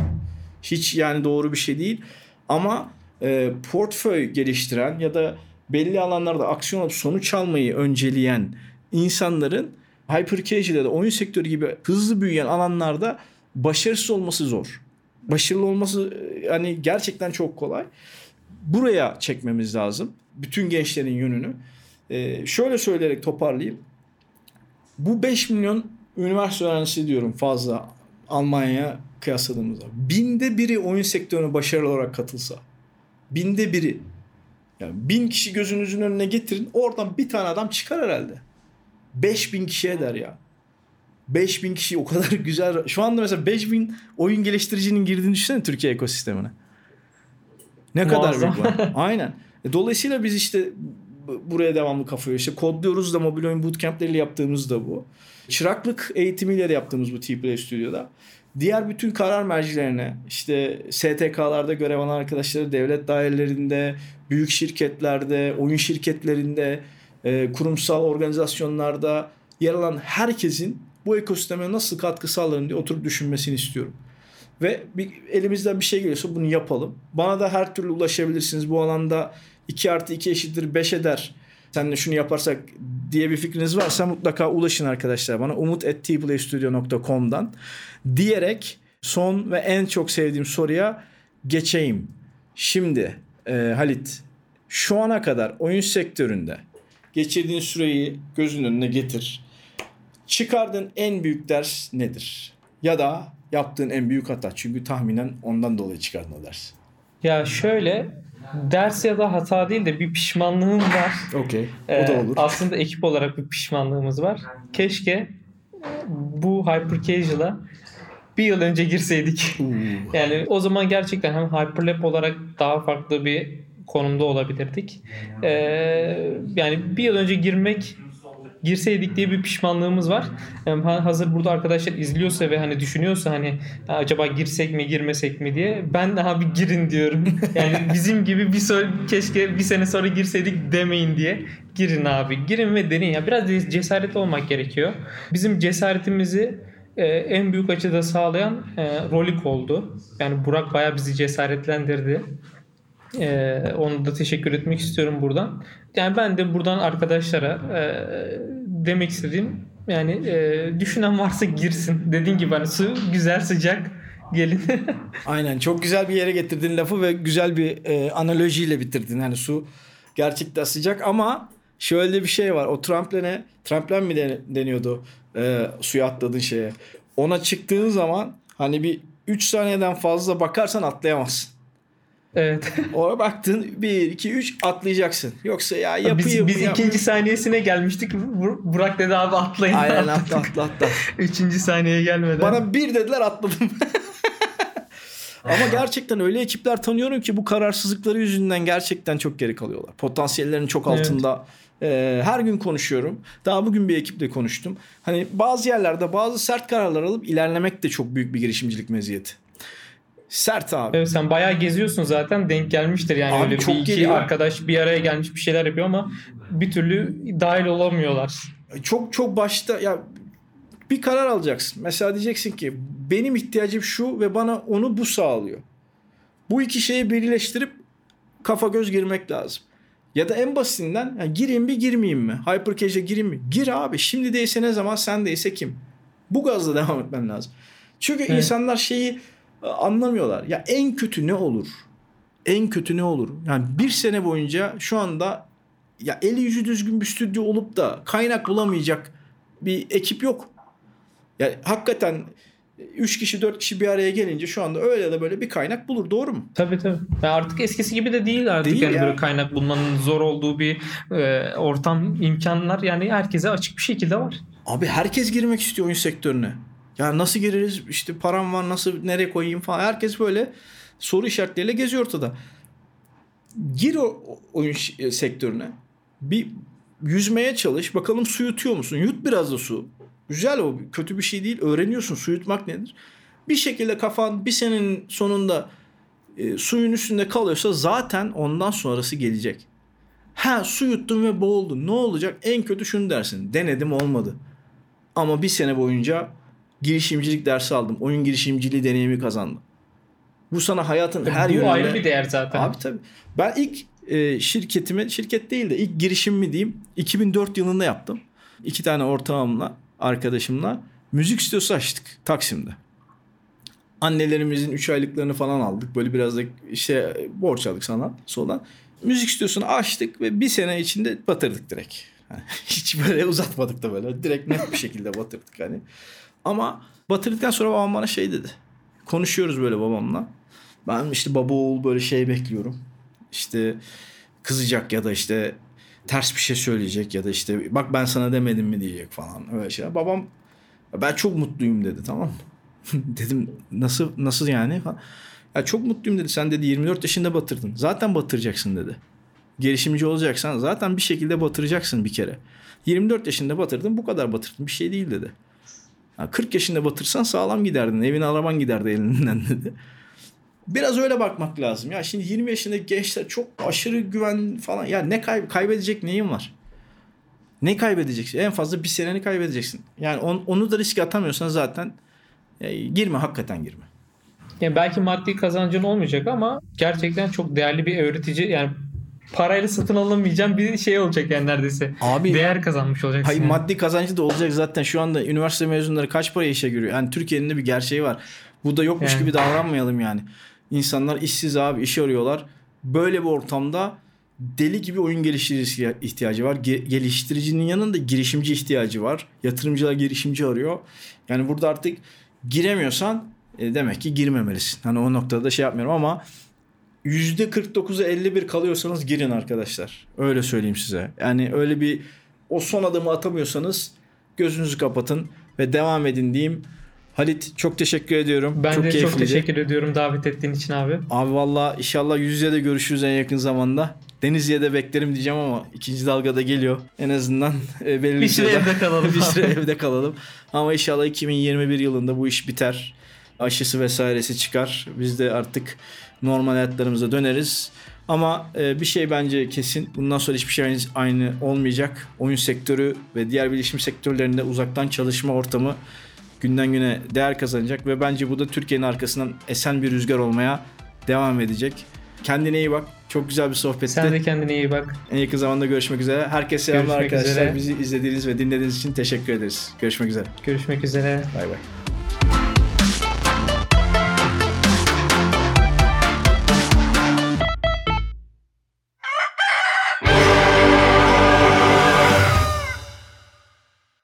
Hiç yani doğru bir şey değil. Ama e, portföy geliştiren ya da belli alanlarda aksiyon alıp sonuç almayı önceleyen insanların hyper casual ya da oyun sektörü gibi hızlı büyüyen alanlarda başarısız olması zor. Başarılı olması yani gerçekten çok kolay. Buraya çekmemiz lazım. Bütün gençlerin yönünü. Ee, şöyle söyleyerek toparlayayım. Bu 5 milyon üniversite öğrencisi diyorum fazla Almanya'ya kıyasladığımızda. Binde biri oyun sektörüne başarılı olarak katılsa. Binde biri. Yani bin kişi gözünüzün önüne getirin. Oradan bir tane adam çıkar herhalde. 5000 kişi eder ya. 5000 kişi o kadar güzel. Şu anda mesela 5000 oyun geliştiricinin girdiğini düşünsene Türkiye ekosistemine. Ne Muazzam. kadar büyük. Aynen. E, Dolayısıyla biz işte buraya devamlı kafayı işte kodluyoruz da mobil oyun bootcamp'leriyle yaptığımız da bu. Çıraklık eğitimiyle de yaptığımız bu T-Play Studio'da. Diğer bütün karar mercilerine işte STK'larda görev alan arkadaşları devlet dairelerinde, büyük şirketlerde, oyun şirketlerinde, e, kurumsal organizasyonlarda yer alan herkesin bu ekosisteme nasıl katkı sağlarım diye oturup düşünmesini istiyorum. Ve bir, elimizden bir şey geliyorsa bunu yapalım. Bana da her türlü ulaşabilirsiniz. Bu alanda 2 artı 2 eşittir 5 eder. Sen de şunu yaparsak diye bir fikriniz varsa mutlaka ulaşın arkadaşlar bana. umut.tplaystudio.com'dan diyerek son ve en çok sevdiğim soruya geçeyim. Şimdi e, Halit şu ana kadar oyun sektöründe geçirdiğin süreyi gözünün önüne getir. Çıkardığın en büyük ders nedir? Ya da yaptığın en büyük hata. Çünkü tahminen ondan dolayı çıkardın o ders. Ya şöyle ders ya da hata değil de bir pişmanlığım var. Okey. O Ee, da olur. aslında ekip olarak bir pişmanlığımız var. Keşke bu Hyper Casual'a bir yıl önce girseydik. Yani o zaman gerçekten hem Hyperlap olarak daha farklı bir konumda olabilirdik. Ee, yani bir yıl önce girmek girseydik diye bir pişmanlığımız var. Yani ha- hazır burada arkadaşlar izliyorsa ve hani düşünüyorsa hani "Ha, acaba girsek mi girmesek mi diye ben daha bir girin diyorum. Yani bizim gibi bir sonra keşke bir sene sonra girseydik demeyin diye girin abi. Girin ve deneyin. Ya biraz cesaretli olmak gerekiyor. Bizim cesaretimizi e, en büyük açıda sağlayan e, Rolik oldu. Yani Burak bayağı bizi cesaretlendirdi. Ee, onu da teşekkür etmek istiyorum buradan. Yani ben de buradan arkadaşlara e, demek istediğim yani e, düşünen varsa girsin. Dediğin gibi hani su güzel sıcak gelin. Aynen çok güzel bir yere getirdin lafı ve güzel bir e, analojiyle bitirdin. Yani su gerçekten sıcak ama şöyle bir şey var. O trampline, tramplen mi den- deniyordu e, suya atladığın şeye. Ona çıktığın zaman hani bir 3 saniyeden fazla bakarsan atlayamazsın. Evet. Oraya baktın 1, 2, 3 atlayacaksın. Yoksa ya biz yapayım biz yapmayayım. ikinci saniyesine gelmiştik. Bur- Burak dedi abi atlayın. Aynen atla atla atla. Üçüncü saniyeye gelmeden. Bana bir dediler atladım. Ama gerçekten öyle ekipler tanıyorum ki bu kararsızlıkları yüzünden gerçekten çok geri kalıyorlar. Potansiyellerin çok altında Ee, her gün konuşuyorum. Daha bugün bir ekiple konuştum. Hani bazı yerlerde bazı sert kararlar alıp ilerlemek de çok büyük bir girişimcilik meziyeti. Sert abi. Evet sen bayağı geziyorsun zaten denk gelmiştir yani Abi öyle çok bir iki geliyor. arkadaş bir araya gelmiş bir şeyler yapıyor ama bir türlü dahil olamıyorlar. Çok çok başta ya bir karar alacaksın. Mesela diyeceksin ki benim ihtiyacım şu ve bana onu bu sağlıyor. Bu iki şeyi birleştirip kafa göz girmek lazım. Ya da en basitinden yani gireyim bir girmeyeyim mi? Hypercache'e gireyim mi? Gir abi. Şimdi değilse ne zaman sen değilse kim? Bu gazla devam etmen lazım. Çünkü Evet. insanlar şeyi anlamıyorlar. Ya en kötü ne olur? En kötü ne olur? Yani bir sene boyunca şu anda ya eli yüzü düzgün bir stüdyo olup da kaynak bulamayacak bir ekip yok. Yani hakikaten 3 kişi 4 kişi bir araya gelince şu anda öyle ya da böyle bir kaynak bulur doğru mu? Tabii tabii. Ya artık eskisi gibi de değil artık Değil yani ya. böyle kaynak bulmanın zor olduğu bir e, ortam imkanlar yani herkese açık bir şekilde var. Abi herkes girmek istiyor oyun sektörüne. Ya nasıl gireriz? İşte param var nasıl nereye koyayım falan. Herkes böyle soru işaretleriyle geziyor ortada. Gir o oyun e, sektörüne. Bir yüzmeye çalış. Bakalım su yutuyor musun? Yut biraz da su. Güzel o. Kötü bir şey değil. Öğreniyorsun su yutmak nedir. Bir şekilde kafan bir senenin sonunda e, suyun üstünde kalıyorsa zaten ondan sonrası gelecek. Ha su yuttun ve boğuldun. Ne olacak? En kötü şunu dersin. Denedim olmadı. Ama bir sene boyunca girişimcilik dersi aldım. Oyun girişimciliği deneyimi kazandım. Bu sana hayatın her Bu yönünde... ayrı bir değer zaten. Abi tabii. Ben ilk e, şirketimi, şirket değil de ilk girişimimi diyeyim 2004 yılında yaptım. İki tane ortağımla, arkadaşımla müzik stüdyosu açtık Taksim'de. Annelerimizin 3 aylıklarını falan aldık. Böyle biraz da işte borç aldık sana soldan. Müzik stüdyosunu açtık ve bir sene içinde batırdık direkt. Hiç böyle uzatmadık da böyle. Direkt net bir şekilde batırdık hani. Ama batırdıktan sonra babam bana şey dedi. Konuşuyoruz böyle babamla. Ben işte baba oğul böyle şey bekliyorum. İşte kızacak ya da işte ters bir şey söyleyecek ya da işte bak ben sana demedim mi diyecek falan öyle şeyler. Babam ben çok mutluyum dedi tamam mı? Dedim nasıl nasıl yani. Ya çok mutluyum dedi. Sen dedi 24 yaşında batırdın. Zaten batıracaksın dedi. Girişimci olacaksan zaten bir şekilde batıracaksın bir kere. 24 yaşında batırdın bu kadar batırdın bir şey değil dedi. Ha, 40 yaşında batırsan sağlam giderdin. Evin araban giderdi elinden dedi. Biraz öyle bakmak lazım. Ya şimdi 20 yaşındaki gençler çok aşırı güven falan. Ya ne kay- kaybedecek neyin var? Ne kaybedeceksin? En fazla bir seneni kaybedeceksin. Yani on- onu da riske atamıyorsan zaten e, girme hakikaten girme. Yani belki maddi kazancın olmayacak ama gerçekten çok değerli bir öğretici yani parayla satın alamayacağın bir şey olacak yani neredeyse. Abi Değer kazanmış olacaksın. Hayır yani. maddi kazancı da olacak zaten şu anda üniversite mezunları kaç paraya işe giriyor? Yani Türkiye'nin de bir gerçeği var. Bu da yokmuş Yani. gibi davranmayalım yani. İnsanlar işsiz abi iş arıyorlar. Böyle bir ortamda deli gibi oyun geliştiricisi ihtiyacı var. Ge- geliştiricinin yanında girişimci ihtiyacı var. Yatırımcılar girişimci arıyor. Yani burada artık giremiyorsan e, demek ki girmemelisin. Hani o noktada şey yapmıyorum ama %49'a 51 kalıyorsanız girin arkadaşlar. Öyle söyleyeyim size. Yani öyle bir o son adımı atamıyorsanız gözünüzü kapatın ve devam edin diyeyim. Halit çok teşekkür ediyorum. Ben çok de çok keyifliydi. teşekkür ediyorum davet ettiğin için abi. Abi valla inşallah yüz yüze de görüşürüz en yakın zamanda. Denizli'ye de beklerim diyeceğim ama ikinci dalgada geliyor. En azından e, belirli Bir süre evde kalalım bir süre evde kalalım. Ama inşallah 2021 yılında bu iş biter. Aşısı vesairesi çıkar. Biz de artık normal hayatlarımıza döneriz. Ama e, bir şey bence kesin. Bundan sonra hiçbir şey aynı, olmayacak. Oyun sektörü ve diğer bilişim sektörlerinde uzaktan çalışma ortamı günden güne değer kazanacak ve bence bu da Türkiye'nin arkasından esen bir rüzgar olmaya devam edecek. Kendine iyi bak. Çok güzel bir sohbetti. Sen de kendine iyi bak. En yakın zamanda görüşmek üzere. Herkese selamlar arkadaşlar. üzere. Bizi izlediğiniz ve dinlediğiniz için teşekkür ederiz. Görüşmek üzere. Görüşmek üzere. Bay bay.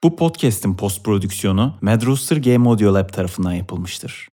Bu podcast'in post prodüksiyonu Madrooster Game Audio Lab tarafından yapılmıştır.